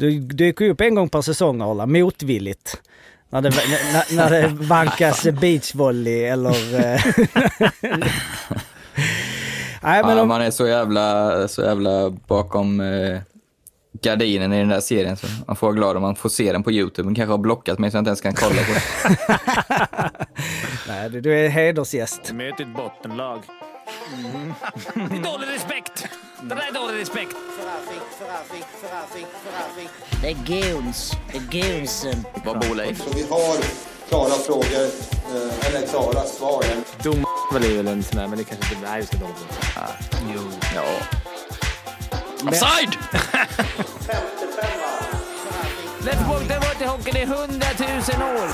Du dyker ju upp en gång per säsong Arla, motvilligt. När det, när, när det vankas beachvolley eller... eh, Nej, men Ja, om, man är så jävla, så jävla bakom eh, gardinen i den där serien så man får vara glad om man får se den på YouTube. Den kanske har blockat mig så jag inte ens kan kolla på det. nej, du, du är hedersgäst. Möt ett bottenlag. Det är dålig respekt. Det där är dålig respekt. Det är goons. Det är goonsen. Vad bor Leif? Så vi har klara frågor, eh, eller klara svar. Dom är väl en sån där, men det kanske inte... Nej, vi ska dom. Jo. Ja. Offside! Let's go, det var till hockeyn i hundratusen år.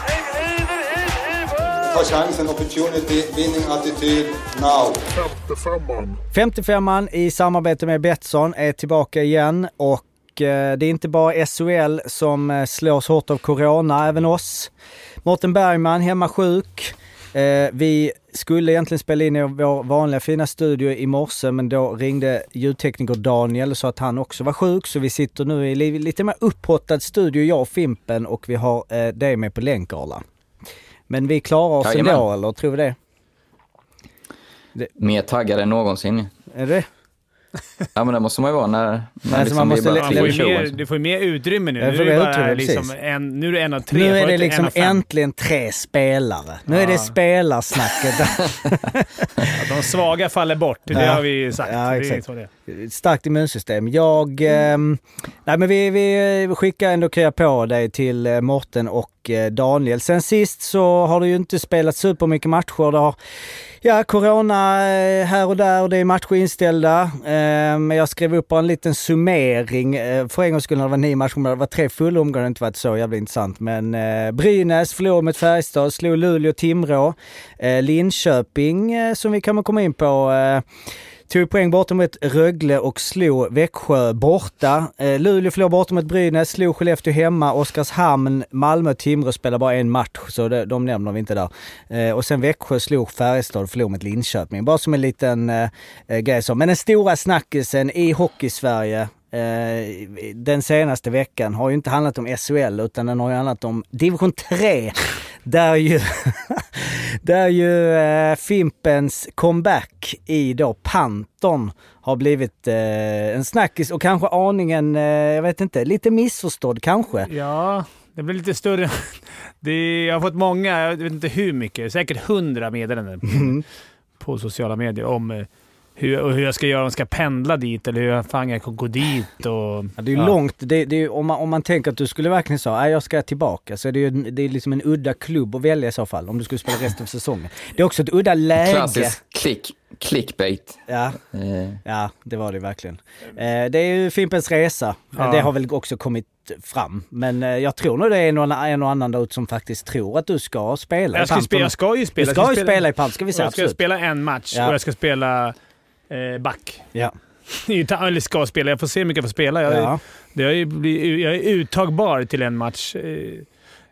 Ta chansen, opportunity, winning attityd, now. 55an i samarbete med Betsson är tillbaka igen och eh, det är inte bara SHL som eh, slås hårt av corona, även oss. Mårten Bergman hemma sjuk. Eh, vi skulle egentligen spela in i vår vanliga fina studio i morse men då ringde ljudtekniker Daniel och sa att han också var sjuk så vi sitter nu i lite mer upphottad studio, jag och Fimpen och vi har eh, dig med på länk Arla. Men vi klarar oss Jajamän. ändå eller tror vi det? Mer taggad än någonsin. Är det Ja, men det måste man ju vara när, när Alltså, man måste bara lä- Du får, ju mer, du får ju mer utrymme nu. Ja, Nu är det bara utrymme, liksom en, nu är det en av tre. Nu är det liksom äntligen tre spelare. Nu är det Ja. spelarsnacket. Ja, de svaga faller bort, det Ja. har vi ju sagt. Ja, det exakt. det är. Ett Starkt immunsystem. Jag... ehm, nej men vi, vi skickar ändå krya på dig till eh, Morten och eh, Daniel. Sen sist så har det ju inte spelat supermycket matcher. Det har, ja, corona eh, här och där och det är matcher inställda. Eh, men jag skrev upp bara en liten summering. Eh, för en gångs skull när det var nio matcher, men det var tre fulla omgångar, det har inte varit så jävla intressant. Men Brynäs förlorade mot Färjestad, slog Luleå, Timrå. Linköping, som vi kommer komma in på, Tog poäng borta mot Rögle och slog Växjö borta. Eh, Luleå förlorade borta mot Brynäs, slog Skellefteå hemma. Oskarshamn, Malmö och Timrå spelar bara en match, så det, de nämner vi inte där. Eh, och sen Växjö slog Färjestad och förlorade mot Linköping. Bara som en liten eh, eh grej så. Men den stora snackisen i Hockeysverige eh, den senaste veckan har ju inte handlat om SHL utan den har ju handlat om division 3. Där ju, där ju eh, Fimpens comeback i då Panton har blivit eh, en snackis och kanske aningen, eh, jag vet inte, lite missförstådd kanske. Ja, det blir lite större. Det jag har fått många, jag vet inte hur mycket, säkert hundra meddelanden på, Mm. på sociala medier om eh, hur, och hur jag ska göra om jag ska pendla dit eller hur fan jag kan gå dit. Och, Ja, det är ju långt, det, det är, om, man, om man tänker att du skulle verkligen säga nej jag ska tillbaka så är det ju det är liksom en udda klubb att välja i så fall om du skulle spela resten av säsongen. Det är också ett udda läge. Klassisk click, clickbait. Ja, Eh, ja, det var det verkligen. Eh, det är ju Fimpens Resa. Ja. Det har väl också kommit fram. Men eh, jag tror nog det är någon, en och annan där ute som faktiskt tror att du ska spela jag, i ska Panton. spela, jag ska ju spela. Du ska ju spela i Panton, ska vi säga Jag ska absolut. spela en match Ja. och jag ska spela eh, back. Ja. Eller ska spela, jag får se hur mycket jag får spela. Jag, Ja. det ju blivit, jag är uttagbar till en match. Eh,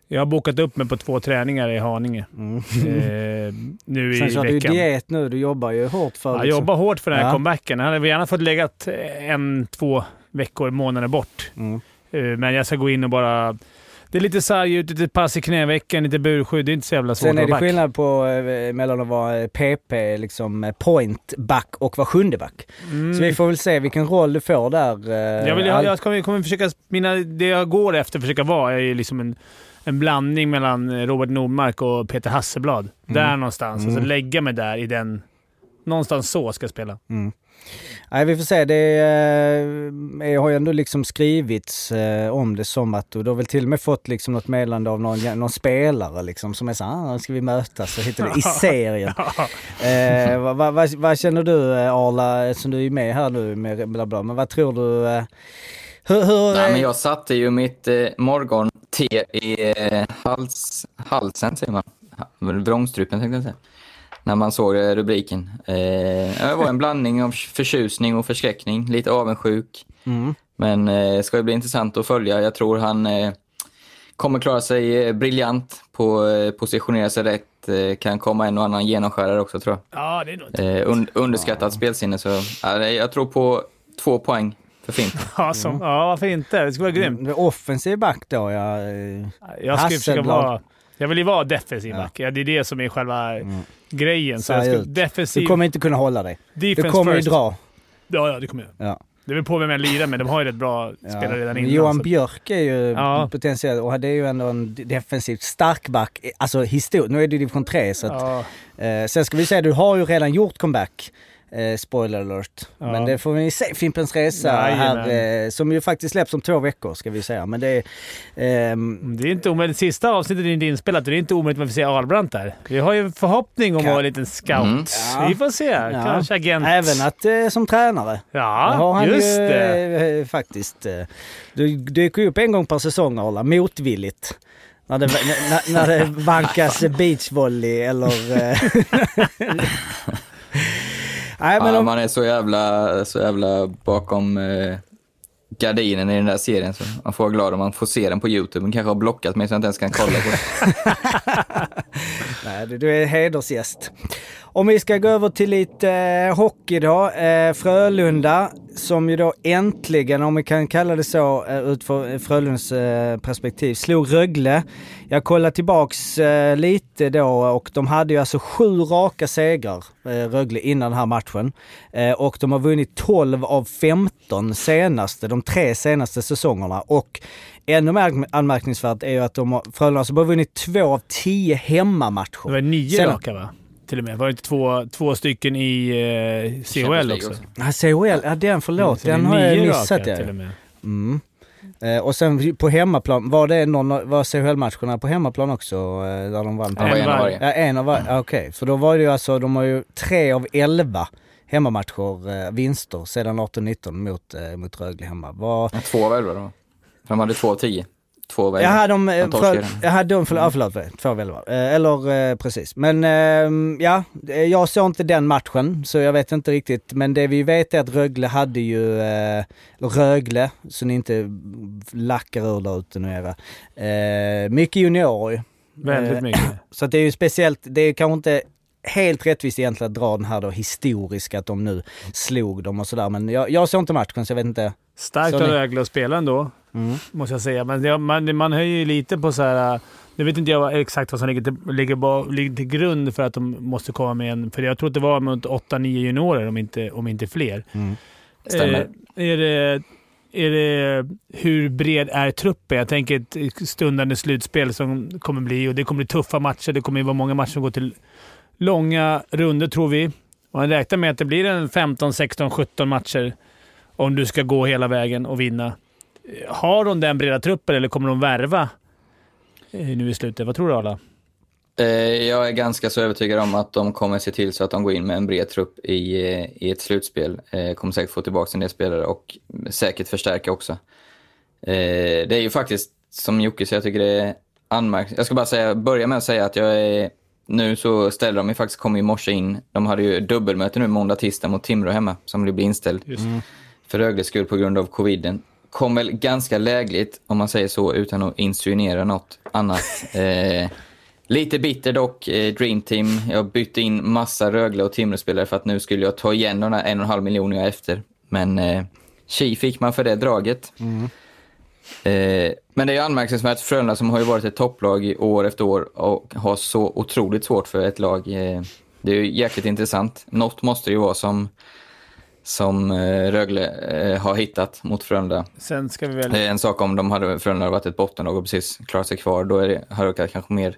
Jag har bokat upp mig på två träningar i Haninge Mm. eh, nu Sen i så har du veckan. diet nu, du jobbar ju hårt för Jag liksom- jobbar hårt för den här Ja. comebacken. Jag hade gärna fått lägga en, två veckor, månader bort. Mm. Eh, Men jag ska gå in och bara... Det är lite sarg lite pass i knävecken, lite burskydd. Det är inte så jävla svårt Sen är det back. skillnad på eh, mellan att vara eh, PP, liksom eh, point back och vara sjunde back. Mm. Så vi får väl se vilken roll du får där. eh, Jag, vill, jag, jag kommer, kommer försöka... Mina, det jag går efter försöka vara är liksom en, en blandning mellan Robert Nordmark och Peter Hasselblad. Där någonstans. Alltså lägga mig där i den... Någonstans så ska jag spela. Nej, vi får se. Det eh, har ju ändå liksom skrivits eh, om det som att, och du har väl till och med fått liksom något meddelande av någon, någon spelare liksom som är så ah, ska vi mötas och hitta det i serien. eh, vad, vad, vad, vad känner du eh, Arla, eftersom du är med här nu med bla bla, men vad tror du? Eh, hur, hur, nej, men jag satte ju mitt eh, morgonte i eh, hals, halsen, säger man. Vrångstrupen tänkte jag säga. När man såg eh, rubriken. Eh, det var en blandning av förtjusning och förskräckning. Lite avundsjuk. Mm. Men eh, det ska ju bli intressant att följa. Jag tror han eh, kommer klara sig eh, briljant på eh, positionera sig rätt. Eh, kan komma en och annan genomskärare också tror jag. Ja, det är. Eh, un underskattat spelsinne. Så, ja, jag tror på två poäng för fint. Ja, som, ja, varför inte? Det skulle vara grymt. Mm, Offensiv back då, ja. eh, Jag ska försöka Hasselblad. vara... Jag vill ju vara defensiv Ja. back. Ja, det är det som är själva Mm. Grejen. Så jag ut. defensiv... Du kommer inte kunna hålla dig. defense Du kommer ju dra. Ja, ja, det kommer jag. Ja. Det beror på vem jag lirar med. De har ju rätt bra spelare redan innan. Johan så- Björk är ju Ja. potentiell och det är ju ändå en defensivt stark back. Alltså historiskt, nu är det division 3 så att, Ja, eh, Sen ska vi säga, du har ju redan gjort comeback. Eh, spoiler alert. Ja. Men det får vi se, Fimpens Resa här, Jajamän. eh, som ju faktiskt släpps om två veckor ska vi säga. Men det är... ehm, det är inte omöjligt. Sista avsnittet är inte inspelat det är inte omöjligt att vi får se Ahlbrandt där. Vi har ju en förhoppning om att vara en liten scout. Mm. Ja. Vi får se. Kanske agent. Även att eh, som tränare. Ja, han just ju det. eh, faktiskt. Eh, du dyker ju upp en gång per säsong Arla, motvilligt. När det, när, när det vankas beachvolley eller... Nej men Ja, om, man är så jävla, så jävla bakom eh, gardinen i den där serien så man får vara glad om man får se den på YouTube. Man kanske har blockat mig så jag inte ens kan kolla på det. nej, du- du är hedersgäst. Om vi ska gå över till lite eh, hockey då. Eh, Frölunda som ju då äntligen, om vi kan kalla det så eh, utifrån Frölundas eh, perspektiv, slog Rögle. Jag kollar tillbaks eh, lite då och de hade ju alltså sju raka segrar, eh, Rögle, innan den här matchen. Eh, och de har vunnit 12 av 15 senaste, de tre senaste säsongerna. Och ännu mer anmärkningsvärt är ju att de har, Frölunda har alltså bara vunnit två av tio hemmamatcher. Det var nio raka va? Till och med. Var det inte två, två stycken i eh, CHL också? Ja, CHL, ja den förlåt, är den har jag missat raka till och med. Mm. Eh, och sen på hemmaplan, var det någon, var CHL-matcherna på hemmaplan också? Eh, där de vann? Var en av var- varje. Ja, en av varje, ja, okej. För då var det ju alltså, de har ju tre av elva hemmamatcher, eh, vinster sedan 18-19 mot, eh, mot Rögle hemma. Var, Två av elva då. De hade två av tio. Två av elva. Jaha, de, eh, De för, jaha, de, för, ja, förlåt, två av elva. Eh, Eller eh, precis. Men eh, ja, eh, jag såg inte den matchen så jag vet inte riktigt. Men det vi vet är att Rögle hade ju, eh, Rögle, så ni inte lackar ur där ute nu era. Eh, mycket juniorer ju. Väldigt Eh, mycket. Så att det är ju speciellt, det är kanske inte helt rättvist egentligen att dra den här då historiska att de nu slog dem och sådär. Men jag, jag såg inte matchen så jag vet inte. Starkt av Rögle att spela ändå, Mm. måste jag säga. Men det, man, man höjer ju lite på så här... Nu vet inte jag exakt vad som ligger till, ligger, ligger till grund för att de måste komma med en... För jag tror att det var mot 8-9 juniorer, om inte, om inte fler. Mm. Stämmer. Eh, är, det, är det... Hur bred är truppen? Jag tänker ett stundande slutspel som kommer bli... Och det kommer bli tuffa matcher. Det kommer vara många matcher som går till långa runder, tror vi. Och man räknar med att det blir en 15, 16, 17 matcher om du ska gå hela vägen och vinna. Har de den breda truppen eller kommer de värva eh, nu i slutet? Vad tror du Arla? Eh, Jag är ganska så övertygad om att de kommer se till så att de går in med en bred trupp i, eh, i ett slutspel. Kommer säkert få tillbaka en del spelare och säkert förstärka också. Det är ju faktiskt, som Jocke säger, jag tycker det är anmärkningsvärt. Jag ska bara säga, börja med att säga att jag är... Nu så ställer de ju faktiskt, kom i morse in. De hade ju dubbelmöte nu måndag, tisdag mot Timrå hemma som blir inställd Just. för Rögles skull på grund av coviden. Kom väl ganska lägligt, om man säger så, utan att insinuera något annat. Eh, lite bitter dock, eh, Dream Team. Jag bytte in massa Rögle och Timrå-spelare för att nu skulle jag ta igen de där en och en halv miljon jag är efter. Men eh, fick man för det draget. Eh, men det är ju anmärkningsvärt Frölunda som har ju varit ett topplag i år efter år och har så otroligt svårt för ett lag. Eh, det är ju jäkligt intressant. Något måste det ju vara som, som eh, Rögle eh, har hittat mot Frölunda. Sen ska vi väl... Det är en sak om de hade, Frölunda hade varit ett bottenlag och precis klarat sig kvar. Då är det, har det kanske mer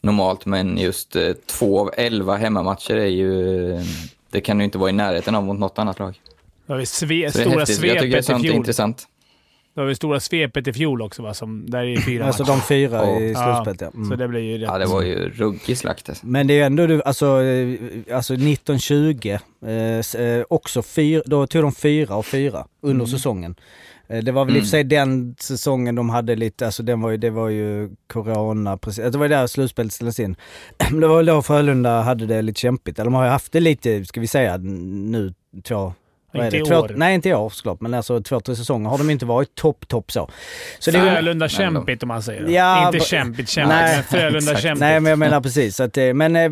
normalt. Men just eh, två av elva hemmamatcher är ju... Eh, det kan ju inte vara i närheten av mot något annat lag. Då har vi sve, Så det är stora häftigt. Jag tycker det är svepet i sånt fjol. intressant. Då har vi stora svepet i fjol också va? Som, där är fyra Alltså matcher. de fyra i Ja, slutspelet ja. Mm. Så det blir ju rätt. Ja, det var ju ruggig slakt. alltså. Men det är ju ändå, du, alltså, eh, alltså 1920, eh, eh, också fyra, då tog de fyra och fyra under säsongen. Eh, Det var väl i och för sig den säsongen de hade lite, alltså den var ju, det var ju corona precis, det var ju där slutspelet ställdes in. Det var väl då Frölunda hade det lite kämpigt, eller de har ju haft det lite, ska vi säga nu, två vad är Inte det? i Två, år. nej inte i år såklart, men alltså två, tre säsonger har de inte varit topp, topp så. så det Frölunda Men kämpigt om man säger. Ja, Inte kämpigt kämpigt, Nej. men Frölunda Exakt. kämpigt. Nej men jag menar precis. Att, det- men eh,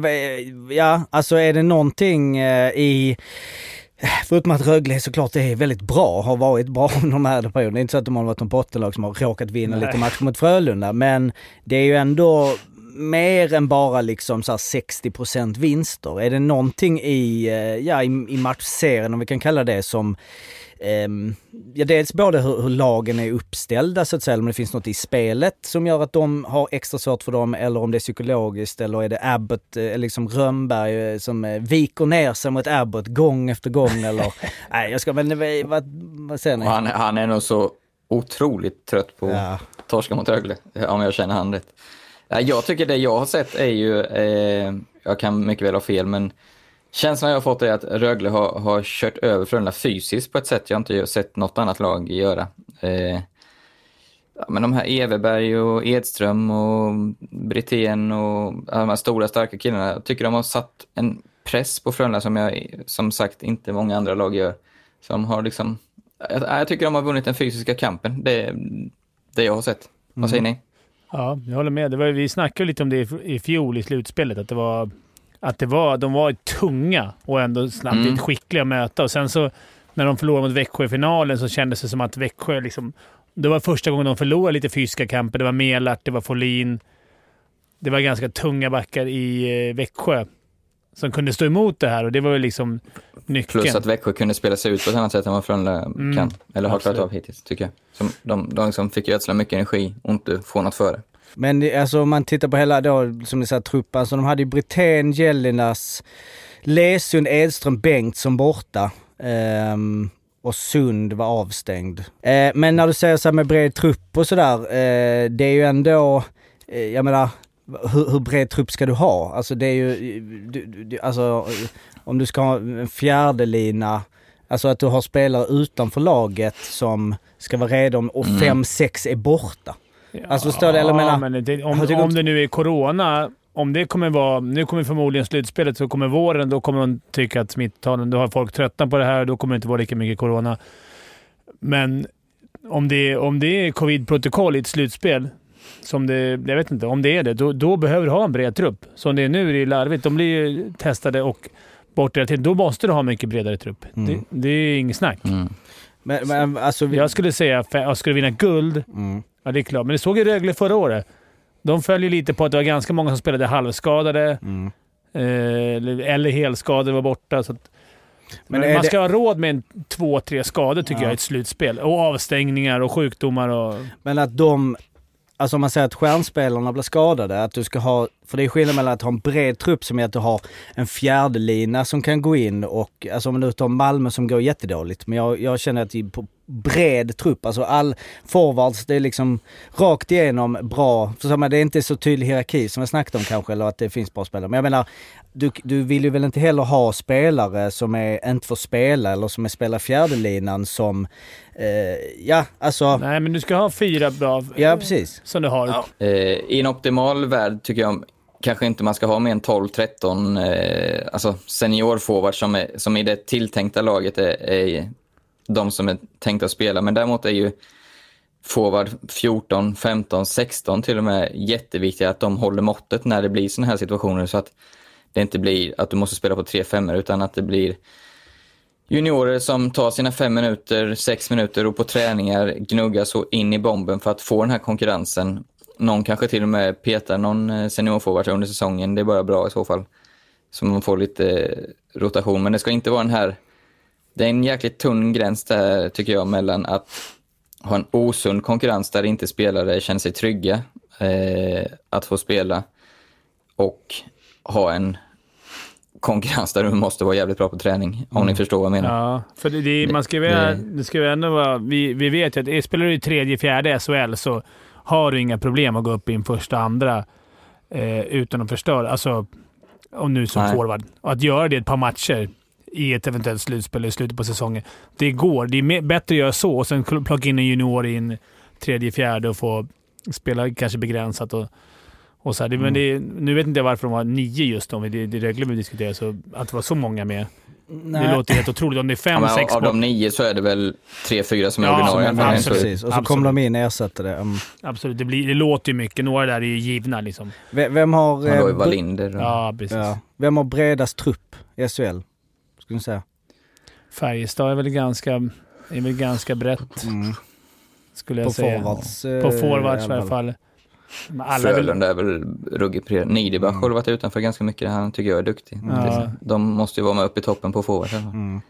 ja, alltså är det någonting eh, i Förutom att Rögle såklart är väldigt bra, har varit bra de här perioderna. Det är inte så att de har varit något bottenlag som har råkat vinna Nej. lite matcher mot Frölunda, men det är ju ändå mer än bara liksom så här 60% vinster. Är det någonting i, eh, ja, i, i matchserien, om vi kan kalla det, som ehm, ja, dels både hur, hur lagen är uppställda så att säga, om det finns något i spelet som gör att de har extra svårt för dem, eller om det är psykologiskt, eller är det Abbott, eh, eller liksom Rönnberg eh, som eh, viker ner sig mot Abbott gång efter gång, eller... Nej, jag ska, men vad, vad säger ni? Han, han är nog så otroligt trött på Ja. torska mot Rögle, om jag känner han rätt. Ja, Jag tycker det jag har sett är ju, eh, jag kan mycket väl ha fel, men känslan jag har fått är att Rögle har, har kört över Frölunda fysiskt på ett sätt jag inte sett något annat lag göra. Eh, men de här Everberg och Edström och Brithén och alla de här stora starka killarna, jag tycker de har satt en press på Frölunda som jag, som sagt, inte många andra lag gör. Som har liksom, jag, jag tycker de har vunnit den fysiska kampen. Det det jag har sett. Vad säger ni? Ja, jag håller med. Det var, vi snackade lite om det i- fjol i slutspelet. Att, det var, att det var, de var tunga och ändå snabbt Mm. skickliga att möta. Och sen så när de förlorade mot Växjö i finalen så kändes det som att Växjö... Liksom, det var första gången de förlorade lite fysiska kamper. Det var Melart, det var Folin. Det var ganska tunga backar i eh, Växjö som kunde stå emot det här och det var väl liksom nyckeln. Plus att Växjö kunde spela sig ut på ett annat sätt än vad Frölunda Mm, kan. Eller har klarat av hittills, tycker jag. Som de de liksom fick ödsla mycket energi och inte få något före. Men det- alltså om man tittar på hela då, som ni sa, truppen. Alltså de hade ju Brithén, Jellinas, Lesund, Edström, Bengtsson borta. Ehm, och Sund var avstängd. Eh, men när du säger så här med bred trupp och sådär, eh, det är ju ändå, eh, jag menar, hur, hur bred trupp ska du ha? Alltså det är ju, du, du, du, alltså om du ska ha en fjärde lina Alltså att du har spelare utanför laget som ska vara redo om, och Mm. fem, sex är borta. Alltså, står det- eller menar- men det, om, tycker om det nu är corona, om det kommer vara... Nu kommer förmodligen slutspelet, så kommer våren, då kommer de tycka att smittalen... Då har folk tröttnat på det här, då kommer det inte vara lika mycket corona. Men om det, om det är covid-protokoll i ett slutspel, som det, jag vet inte, om det är det, då, då behöver du ha en bred trupp. Som det är nu är det larvigt. De blir ju testade och borta hela tiden. Då måste du ha mycket bredare trupp. Mm. Det, det är inget snack. Mm. Men, men alltså... Vi, Jag skulle säga att jag skulle vinna guld, mm. Ja, det är klart. Men det såg ju Rögle förra året. De följer lite på att det var ganska många som spelade halvskadade Mm. eh, eller- eller helskadade var borta. Så att, Men men är man det- ska ha råd med en, två, tre skador tycker Ja. jag i ett slutspel. Och avstängningar och sjukdomar. Och, Men att de, alltså om man säger att stjärnspelarna blir skadade, att du ska ha, för det är skillnad mellan att ha en bred trupp som är att du har en fjärdelina som kan gå in och, alltså om du tar Malmö som går jättedåligt, men jag, jag känner att i- på bred trupp, alltså all forwards, det är liksom rakt igenom bra, det är inte så tydlig hierarki som jag snackat om kanske, eller att det finns bra spelare. Men jag menar, du, du vill ju väl inte heller ha spelare som är, inte får spela eller som är spelar fjärdelinan som, eh, ja alltså, nej, men du ska ha fyra bra ja precis. som du har. Eh, I en optimal värld tycker jag kanske inte man ska ha mer än 12-13 eh, alltså seniorforwards som, är, som i det tilltänkta laget är, är de som är tänkta att spela. Men däremot är ju forward 14, 15, 16 till och med jätteviktiga att de håller måttet när det blir sådana här situationer så att det inte blir att du måste spela på 3 5 utan att det blir juniorer som tar sina fem minuter, sex minuter och på träningar gnuggar så in i bomben för att få den här konkurrensen. Någon kanske till och med petar någon eh, seniorforward under säsongen. Det är bara bra i så fall. Så man får lite eh, rotation. Men det ska inte vara den här... Det är en jäkligt tunn gräns där tycker jag mellan att ha en osund konkurrens där inte spelare känner sig trygga eh, att få spela och ha en konkurrens där du måste vara jävligt bra på träning. Om ni förstår vad jag menar. Ja, för det, det, man ska ju, Det- det ska ju ändå vara... Vi, vi vet ju att spelar du i tredje, fjärde SHL så har du inga problem att gå upp i en första, andra eh, utan att förstöra. Alltså, om nu som Nej. forward. Och att göra det ett par matcher i ett eventuellt slutspel i slutet på säsongen. Det går. Det är bättre att göra så och sen plocka in en junior i en tredje, fjärde och få spela kanske begränsat. Och, och så här. Det, Men det, nu vet inte jag varför de var nio just då, men det, det Rögle vi diskuterar, så att det var så många med. Det låter helt otroligt. Om det är Ja, fem, men sex av de nio så är det väl tre, fyra som är Ja, ordinarie. Ja, precis. Och så kommer de in och ersätter det. Mm. Absolut. Det, blir, det låter ju mycket. Några där är ju givna liksom. V- Vem har... Ja, då är eh, Wallinder och... Ja, precis. ja. Vem har bredast trupp i SHL? Skulle ni säga? Färjestad är väl ganska, är väl ganska brett, Mm. skulle jag På säga. forwards. På forwards i alla fall. Alla är väl, Frölunda är väl ruggigt pre- Niederbach har varit utanför ganska mycket. Han tycker jag är duktig. Ja. De måste ju vara med uppe i toppen på forward. i alla fall. Mm.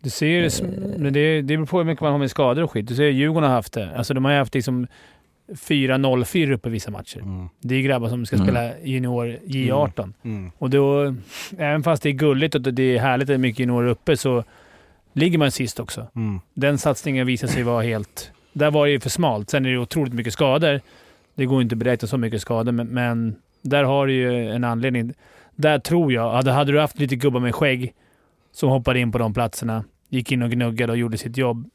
du ser men det, det beror på hur mycket man har med skador och skit. Du ser Djurgården har haft det. Alltså de har ju haft liksom 4-0-4 uppe vissa matcher. Mm. Det är grabbar som ska Mm. spela junior J18. Mm. Och då, även fast det är gulligt och det är härligt att det är mycket juniorer uppe, så ligger man sist också. Mm. Den satsningen visar sig vara helt... Där var det ju för smalt. Sen är det otroligt mycket skador. Det går inte att beräkna så mycket skador, men, men där har du ju en anledning. Där tror jag, hade, hade du haft lite gubbar med skägg som hoppade in på de platserna, gick in och gnuggade och gjorde sitt jobb,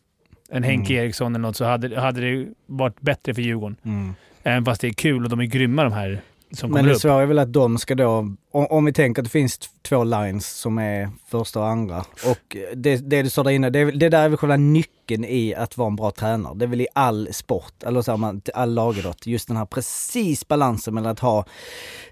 en Henke Mm. Eriksson eller något, så hade, hade det varit bättre för Djurgården. Mm. Även fast det är kul och de är grymma de här som Men kommer det upp. svåra är väl att de ska då, om, vi tänker att det finns två lines som är första och andra och det, det du sa där inne, det, det där är väl själva nyckeln i att vara en bra tränare. Det är väl i all sport, eller så man, all lagidrott, just den här precis balansen mellan att ha,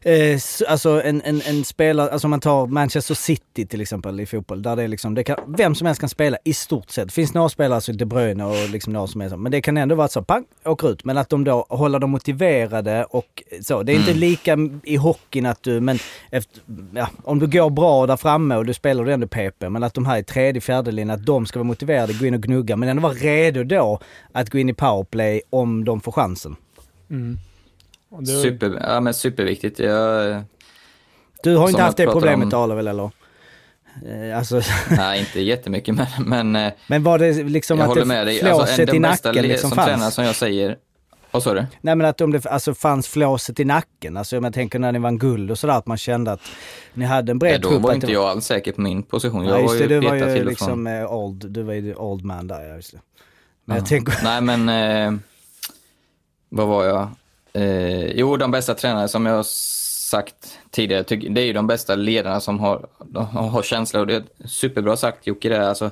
eh, alltså en, en, en spelare, alltså om man tar Manchester City till exempel i fotboll, där det är liksom, det kan, vem som helst kan spela i stort sett. Det finns några spelare, alltså De Bruyne och liksom några som är så, men det kan ändå vara så, pang, åker ut. Men att de då håller dem motiverade och så. Det är inte lika i hockeyn att du, men efter, ja, om du går bra där framme och du spelar du ändå PP, men att de här i tredje, fjärde linjen, att de ska vara motiverade, gå in och gnugga, men ändå vara redo då att gå in i powerplay om de får chansen. Mm. Det- Super, ja, men superviktigt. Jag, Du har inte haft det problemet om- väl eller? Eh, Alltså, nej, inte jättemycket, men, men eh, men var det liksom jag att håller det med dig. i bästa nacken liksom som tränare fanns? som jag säger. Vad sa du? Nej men att om det alltså, fanns flåset i nacken, alltså om jag tänker när ni vann guld och sådär, att man kände att ni hade en bred Nej, då trupp. var att inte jag alls säker på min position. Jag Ja, var just det, ju du var ju till liksom från. eh, old, du var ju old man där, ja just det. Men Ja. jag tänker, Nej, men eh, vad var jag? Eh, jo, de bästa tränare som jag har sagt tidigare, det är ju de bästa ledarna som har, de har känsla och det är superbra sagt Jocke det. Alltså,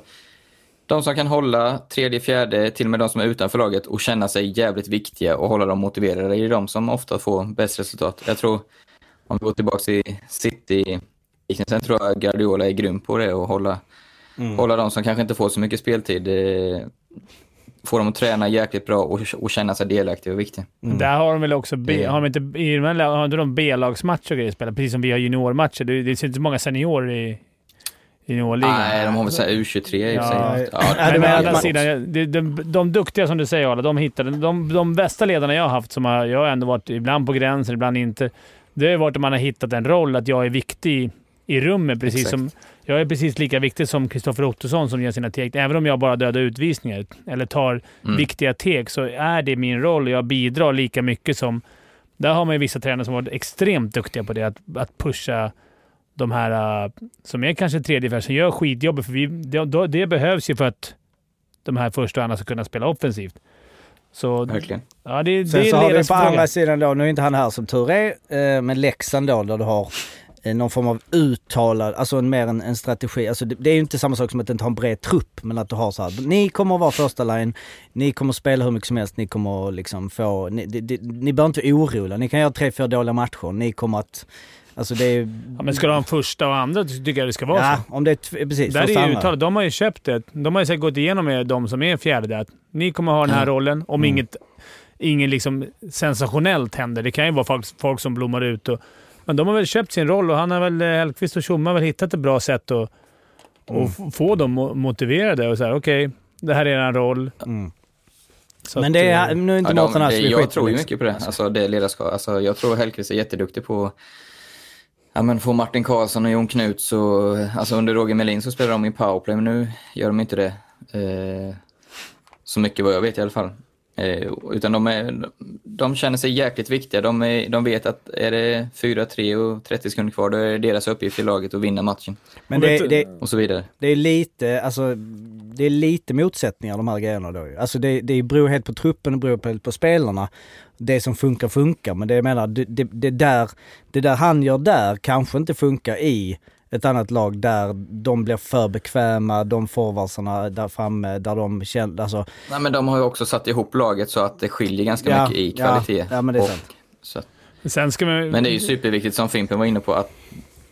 de som kan hålla tredje, fjärde, till och med de som är utanför laget och känna sig jävligt viktiga och hålla dem motiverade, det är de som ofta får bäst resultat. Jag tror, om vi går tillbaka till City, sen tror jag Guardiola är grym på det och hålla, hålla de som kanske inte får så mycket speltid eh, få dem att träna jäkligt bra och, och känna sig delaktiga och viktiga. Men Där har de väl också, B, Det- har, de inte, har inte de B-lagsmatcher och grejer spelat? Precis som vi har juniormatcher. Det, det finns inte så många seniorer i juniorligan. Nej, de har väl så här U23 i Ja. sig. Ja, Men det å menar andra man- sidan, de, de, de duktiga som du säger Arla, de hittade... De, de bästa ledarna jag har haft, som har, jag har ändå varit ibland på gränsen, ibland inte. Det har varit att man har hittat en roll, att jag är viktig i rummet. Precis Exakt. som, jag är precis lika viktig som Kristoffer Ottosson som gör sina teg. Även om jag bara dödar utvisningar eller tar Mm. viktiga teg så är det min roll och jag bidrar lika mycket som... Där har man ju vissa tränare som varit extremt duktiga på det, att, att pusha de här äh, som är kanske tredje färg, som gör skitjobbet. För vi, det, det behövs ju för att de här första och andra ska kunna spela offensivt. Så Verkligen. ja, det, det Sen är så har vi på fråga. andra sidan då, nu är inte han här som tur är, eh, men Leksand då där du har eh, någon form av uttalad, alltså en, mer en, en strategi. Alltså det, det är ju inte samma sak som att inte ha en bred trupp, men att du har så här, ni kommer att vara första line, ni kommer att spela hur mycket som helst, ni kommer att liksom få, ni, det, det, ni behöver inte oroliga, ni kan göra tre, fyra dåliga matcher, ni kommer att, alltså det är... Ja, men ska du ha en första och andra tycker jag det ska vara Ja, så. om det är, precis, Där är ju uttalat. De har ju köpt det. De har ju säkert gått igenom med de som är fjärde där. att Ni kommer ha den här Ja. rollen om Mm. inget, inget liksom sensationellt händer. Det kan ju vara folk, folk som blommar ut. Och, men de har väl köpt sin roll och han har väl, eh, Hellkvist och Tjomme har väl hittat ett bra sätt att Mm. och f- få dem mo- motiverade och säga okej, det här är en roll. Mm. Så Men det eh, är, nu är inte Ja, Mårten de, här det, så vi jag tror ju mycket på det, alltså det ledarskap. Alltså, jag tror Hellkvist är jätteduktig på Ja, men få Martin Karlsson och Jon Knuts och alltså under Roger Melin så spelar de i powerplay, men nu gör de inte det. Eh, så mycket vad jag vet i alla fall. Eh, utan de, är, de känner sig jäkligt viktiga. De, är, de vet att är det 4-3 och 30 sekunder kvar, då är det deras uppgift i laget att vinna matchen. Men Och det, du- det, Och så vidare. det är lite, alltså det är lite motsättningar de här grejerna då ju. Alltså det, det beror helt på truppen och beror helt på spelarna. Det som funkar funkar men det jag menar, det, det, det, där, det där han gör där kanske inte funkar i ett annat lag där de blir för bekväma, de forwardsarna där framme, där de känner, alltså. Nej, men de har ju också satt ihop laget så att det skiljer ganska Ja, mycket i ja, kvalitet. ja, men det är Och- sant. så Sen ska man, Men det är ju superviktigt som Fimpen var inne på att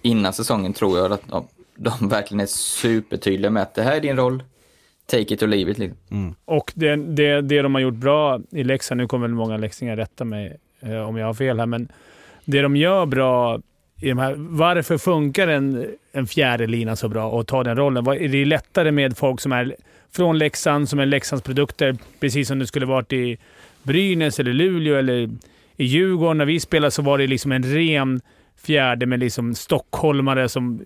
innan säsongen tror jag att ja, de verkligen är supertydliga med att det här är din roll. Take it or leave it. Liksom. Och det, det, det de har gjort bra i Leksand, nu kommer väl många leksingar rätta mig eh, om jag har fel här, men det de gör bra i de här, varför funkar en, en fjärde lina så bra och ta den rollen? Vad- Är det lättare med folk som är från Leksand, som är Leksands produkter, precis som det skulle varit i Brynäs eller Luleå eller i Djurgården. När vi spelade så var det liksom en ren fjärde med liksom stockholmare som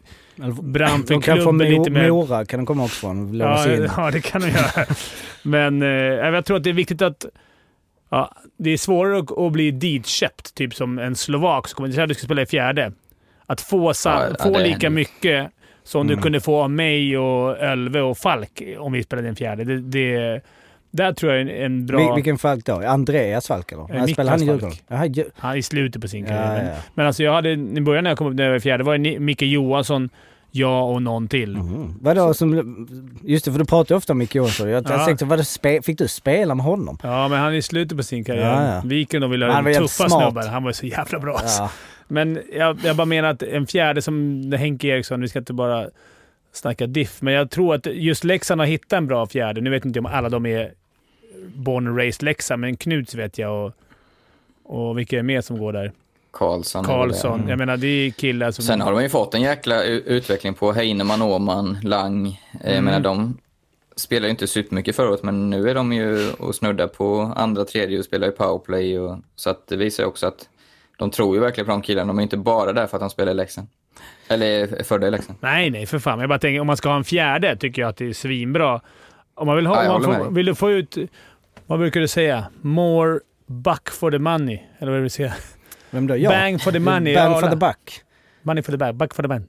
brann för De kan få klubben lite mer. Mora, kan de komma också från. Ja, ja, det kan de göra. Men eh, jag tror att det är viktigt att... Ja, det är svårare att, att bli ditköpt, typ som en slovak som kommer du ska spela i fjärde. Att få, sa, Ja, få det- lika mycket som du Mm. kunde få av mig och Ölve och Falk om vi spelade i en fjärde. Det, det, där tror jag är en, bra... Vil- vilken Falk då? Andreas Falk eller? Eh, Nej, spelar han i Djurgården? Han är i slutet på sin ja, karriär. Men, ja. men alltså jag hade, i början när jag kom upp när jag var fjärde, var det Micke Johansson, jag och någon till. Mhm. Vadå som... Just det, för du pratar ju ofta om Micke Jonsson. Jag Ja. tänkte, vadå, spe, fick du spela med honom? Ja, men han är i slutet på sin karriär. Ja, ja. Viken och vill Han ha tuffa smart. snubbar. Han var så jävla bra. alltså. Ja. Men jag, jag bara menar att en fjärde som Henke Eriksson, vi ska inte bara snacka diff, men jag tror att just Leksand har hittat en bra fjärde. Nu vet inte om alla de är born and raised Leksand, men Knuts vet jag och, och vilka är mer som går där? Karlsson. det. Karlsson. Jag menar, det är killar som... Sen har de ju fått en jäkla utveckling på Heinemann, Åman, Lang. Eh, Jag Mm. menar, de spelar ju inte supermycket förra året, men nu är de ju och snuddar på andra, tredje och spelar i powerplay. Och, så att det visar ju också att de tror ju verkligen på de killarna. De är inte bara där för att de spelar i Leksand. Eller är födda i Leksand. Nej, nej, för fan. Jag bara tänker, om man ska ha en fjärde tycker jag att det är svinbra. Om man vill ha... Ja, jag om man får, vill du få ut... Vad brukar du säga? More buck for the money. Eller vad vill du säga? Vem då? Jag? Bang for the money. Bang Ja, for the buck. Money for the bag. Buck for the man.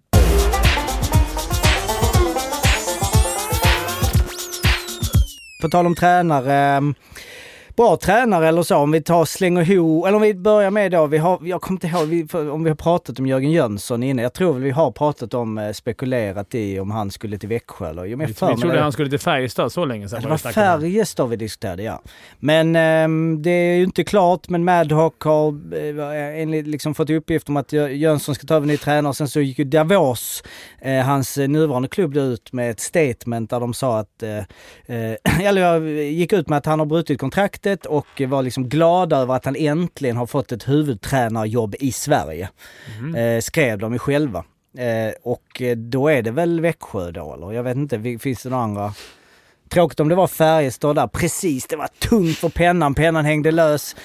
På tal om tränare. Bra tränare eller så, om vi tar slänger ihop, eller om vi börjar med då, vi har, jag kommer inte ihåg vi, om vi har pratat om Jörgen Jönsson inne. Jag tror vi har pratat om, eh, spekulerat i om han skulle till Växjö eller, jo, men Vi, för vi trodde det. han skulle till Färjestad så länge sedan. Det var. Färjestad vi diskuterade, ja. Men ehm, det är ju inte klart, men Madhawk har eh, enligt, liksom fått uppgift om att Jö- Jönsson ska ta över ny tränare. Sen så gick ju Davos, eh, hans eh, nuvarande klubb, ut med ett statement där de sa att, eh, eh, eller gick ut med att han har brutit kontraktet och var liksom glada över att han äntligen har fått ett huvudtränarjobb i Sverige. Mhm. Eh, skrev de ju själva. Eh, och eh, då är det väl Växjö då eller? Jag vet inte, finns det några andra? Tråkigt om det var Färjestad där. Precis, det var tungt för pennan. Pennan hängde lös.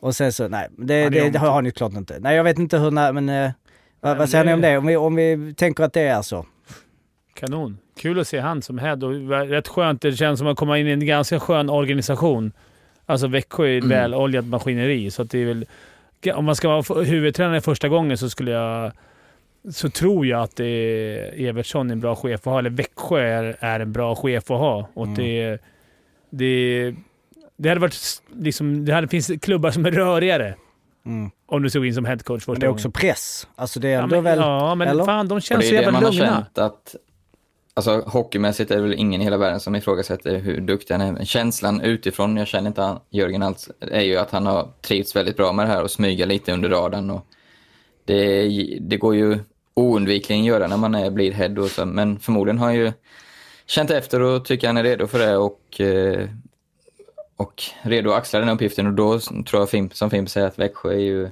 Och sen så, nej, det, Ja, det det, det har ni klart inte. Nej, jag vet inte hur, nej, men... Eh, vad, vad säger ni om det? Om vi, om vi tänker att det är så. Kanon. Kul att se han som head och rätt skönt. Det känns som att komma in i en ganska skön organisation. Alltså Växjö är ett Mm. väloljat maskineri, så att det är väl... Om man ska vara huvudtränare första gången så skulle jag... Så tror jag att det är Evertsson är en bra chef att ha, eller Växjö är, är en bra chef att ha. Och Mm. det, det, det hade varit... Liksom, det hade, finns klubbar som är rörigare Mm. om du såg in som headcoach första Men det är gången. också press. Alltså det är Ja men, väl... ja, men eller? fan de känns det så är det jävla lugna alltså hockeymässigt är det väl ingen i hela världen som ifrågasätter hur duktig han är. Men Känslan utifrån, jag känner inte han, Jörgen alls, är ju att han har trivts väldigt bra med det här och smyga lite under radarn. Och det, det går ju oundvikligen göra när man är, blir head och så, men förmodligen har han ju känt efter och tycker han är redo för det och, eh, och redo att axla den här uppgiften. Och då tror jag, Fimp, som Fimp säger, att Växjö är ju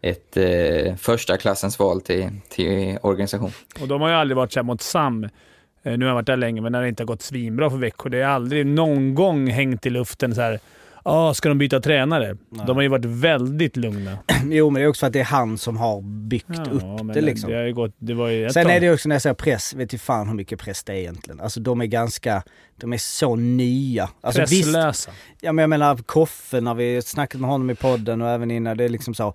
ett eh, första klassens val till, till organisation. Och de har ju aldrig varit så här mot Sam. Eh, Nu har jag varit där länge, men när det inte har gått svinbra för Växjö. Det har aldrig någon gång hängt i luften så här. Ah, ska de byta tränare? De har ju varit väldigt lugna. Jo, men det är också för att det är han som har byggt Ja, upp det liksom. Det, har ju gått, det var ju Sen tag. är det också när jag säger press, vet ju fan hur mycket press det är egentligen. Alltså de är ganska, de är så nya. Alltså visst, Presslösa. ja men jag menar Koffe när vi snackat med honom i podden och även innan, det är liksom så.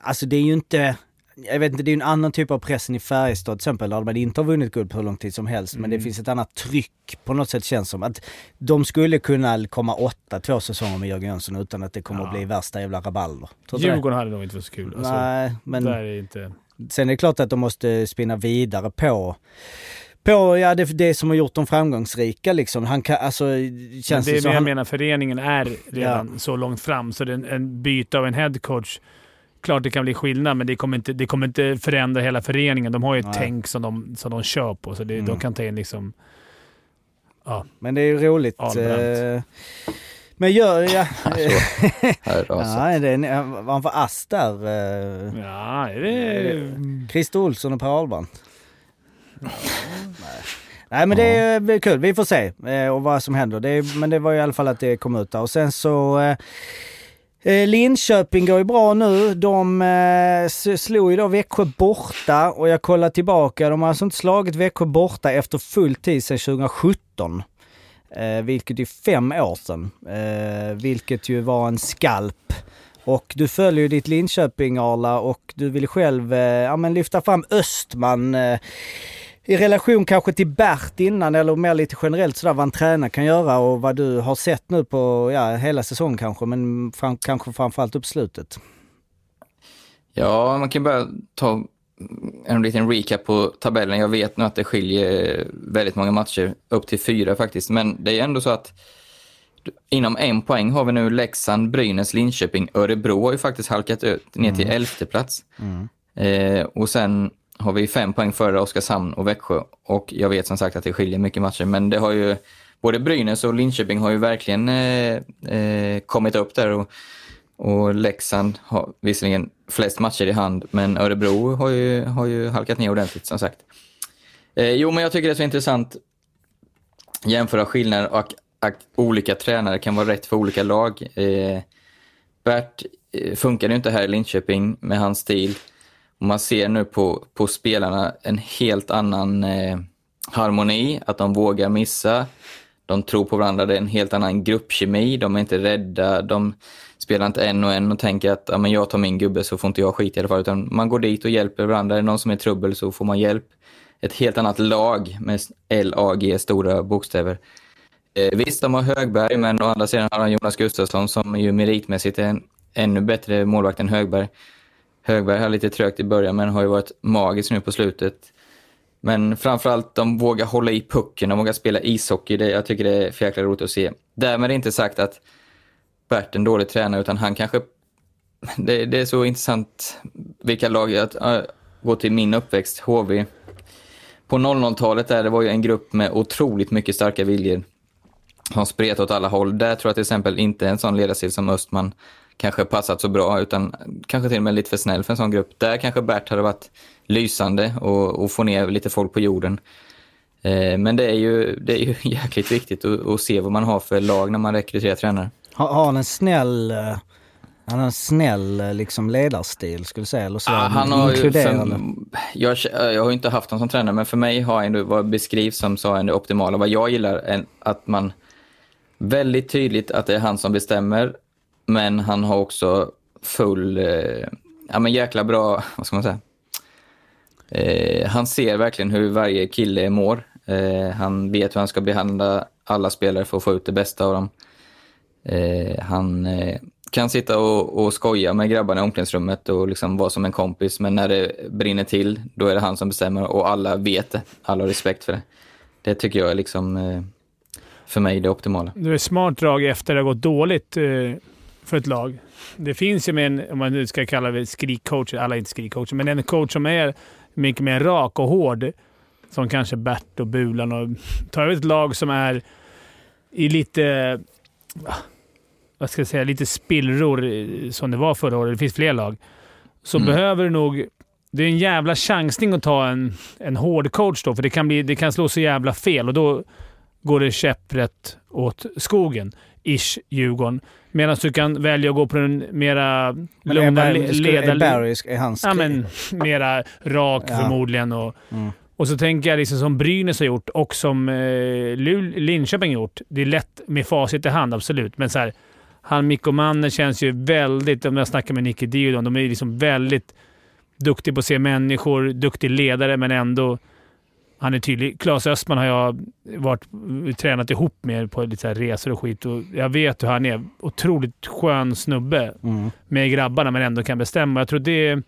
Alltså det är ju inte, jag vet inte, det är en annan typ av press än i Färjestad till exempel, där man inte har vunnit guld på hur lång tid som helst. Men det Mm. finns ett annat tryck på något sätt känns som. Att de skulle kunna komma åtta, två säsonger med Jörgen Jönsson utan att det kommer Ja. att bli värsta jävla rabalder. Djurgården hade nog inte varit så kul. Alltså, Nej, men... Där är inte... Sen är det klart att de måste spinna vidare på på ja, det, det som har gjort dem framgångsrika liksom. Han kan, alltså, Men känns det det är som det jag han, menar, föreningen är redan så långt fram så det är en, en byte av en headcoach klart det kan bli skillnad, men det kommer inte, det kommer inte förändra hela föreningen. De har ju ett Nej. tänk som de, som de kör på, så det, Mm. de kan ta in liksom... Ja, Men det är ju roligt. Ahlbrandt. eh, Men gör... Ja, ja, det är, en- var han för ass där? eh, ja är det... Christer Olsson och Per Ahlbrandt? Nej. Nej men det är kul, vi får se eh, och vad som händer. Det är, men det var i alla fall att det kom ut där. Och sen så eh, Linköping går ju bra nu. De eh, slog ju då Växjö borta och jag kollar tillbaka. De har alltså inte slagit Växjö borta efter full tid sedan 2017. Eh, vilket är fem år sedan. Eh, vilket ju var en skalp. Och du följer ju ditt Linköping Arla och du vill själv eh, ja, men lyfta fram Östman eh, i relation kanske till Bert innan eller mer lite generellt sådär vad en tränare kan göra och vad du har sett nu på ja, hela säsongen kanske men fram, kanske framförallt upp slutet. Ja, man kan bara ta en liten recap på tabellen. Jag vet nu att det skiljer väldigt många matcher, upp till fyra faktiskt. Men det är ändå så att inom en poäng har vi nu Leksand, Brynäs, Linköping, Örebro har ju faktiskt halkat ut ner till elfte plats. Eh, och sen har vi fem poäng före Oskarshamn och Växjö. Och jag vet som sagt att det skiljer mycket matcher, men det har ju både Brynäs och Linköping har ju verkligen eh, eh, kommit upp där. Och, och Leksand har visserligen flest matcher i hand, men Örebro har ju, har ju halkat ner ordentligt som sagt. Eh, jo, men jag tycker det är så intressant jämföra skillnader och att olika tränare kan vara rätt för olika lag. Eh, Bert eh, funkade ju inte här i Linköping med hans stil. Man ser nu på, på spelarna en helt annan eh, harmoni, att de vågar missa. De tror på varandra, det är en helt annan gruppkemi, de är inte rädda, de spelar inte en och en och tänker att ja, men jag tar min gubbe så får inte jag skit i alla fall. Utan man går dit och hjälper varandra, är det någon som är i trubbel så får man hjälp. Ett helt annat lag med LAG, stora bokstäver. Eh, visst, de har Högberg, men å andra sidan har de Jonas Gustafsson som ju meritmässigt är en ännu bättre målvakt än Högberg. Högberg har lite trögt i början, men har ju varit magisk nu på slutet. Men framförallt, de vågar hålla i pucken, de vågar spela ishockey. Det, jag tycker det är för jäkla roligt att se. Därmed är inte sagt att Bert är en dålig tränare, utan han kanske... Det, det är så intressant vilka lag... Att, äh, gå till min uppväxt, HV. På 00-talet där, det var ju en grupp med otroligt mycket starka viljor. Har spret åt alla håll. Där tror jag till exempel inte en sån ledarstil som Östman kanske passat så bra, utan kanske till och med lite för snäll för en sån grupp. Där kanske Bert hade varit lysande och, och få ner lite folk på jorden. Eh, men det är ju, det är ju jäkligt viktigt att, att se vad man har för lag när man rekryterar tränare. Har, har han en snäll, eh, han har en snäll eh, liksom ledarstil skulle du säga? Eller så, Ja, han har ju inkluderande? för, jag, jag har ju inte haft honom som tränare, men för mig har han vad beskrivs som så en det optimala. Vad jag gillar är att man väldigt tydligt att det är han som bestämmer, men han har också full, eh, ja men jäkla bra, vad ska man säga? Eh, han ser verkligen hur varje kille mår. Eh, han vet hur han ska behandla alla spelare för att få ut det bästa av dem. Eh, han eh, kan sitta och, och skoja med grabbarna i omklädningsrummet och liksom vara som en kompis, men när det brinner till, då är det han som bestämmer och alla vet det. Alla har respekt för det. Det tycker jag är liksom, eh, för mig, det optimala. Det är ett smart drag efter det har gått dåligt eh, för ett lag. Det finns ju med en, om man nu ska kalla det skrikcoach, alla är inte skrikcoacher, men en coach som är mycket mer rak och hård. Som kanske Bert och Bulan. Och tar över ett lag som är i lite, ah, vad ska jag säga, lite spillror som det var förra året. Det finns fler lag. Så Mm. behöver du nog... Det är en jävla chansning att ta en, en hård coach då, för det kan, bli, det kan slå så jävla fel och då går det käpprätt åt skogen. Ish, Djurgården. Medan du kan välja att gå på den mera Men lugna är, le- Barry, skulle, är ledar... Barry, är han Ja, men mera rak Ja. förmodligen. Och, Mm. och så tänker jag liksom som Brynäs har gjort och som eh, Linköping har gjort. Det är lätt med facit i hand, absolut. Men så här, han Mikko Manner känns ju väldigt, om jag snackar med Nicky Diodon, de är liksom väldigt duktiga på att se människor, duktig ledare, men ändå han är tydlig. Claes Östman har jag varit, tränat ihop med på lite så resor och skit. Och jag vet hur han är. Otroligt skön snubbe Mm. med grabbarna, men ändå kan bestämma. Jag tror det är...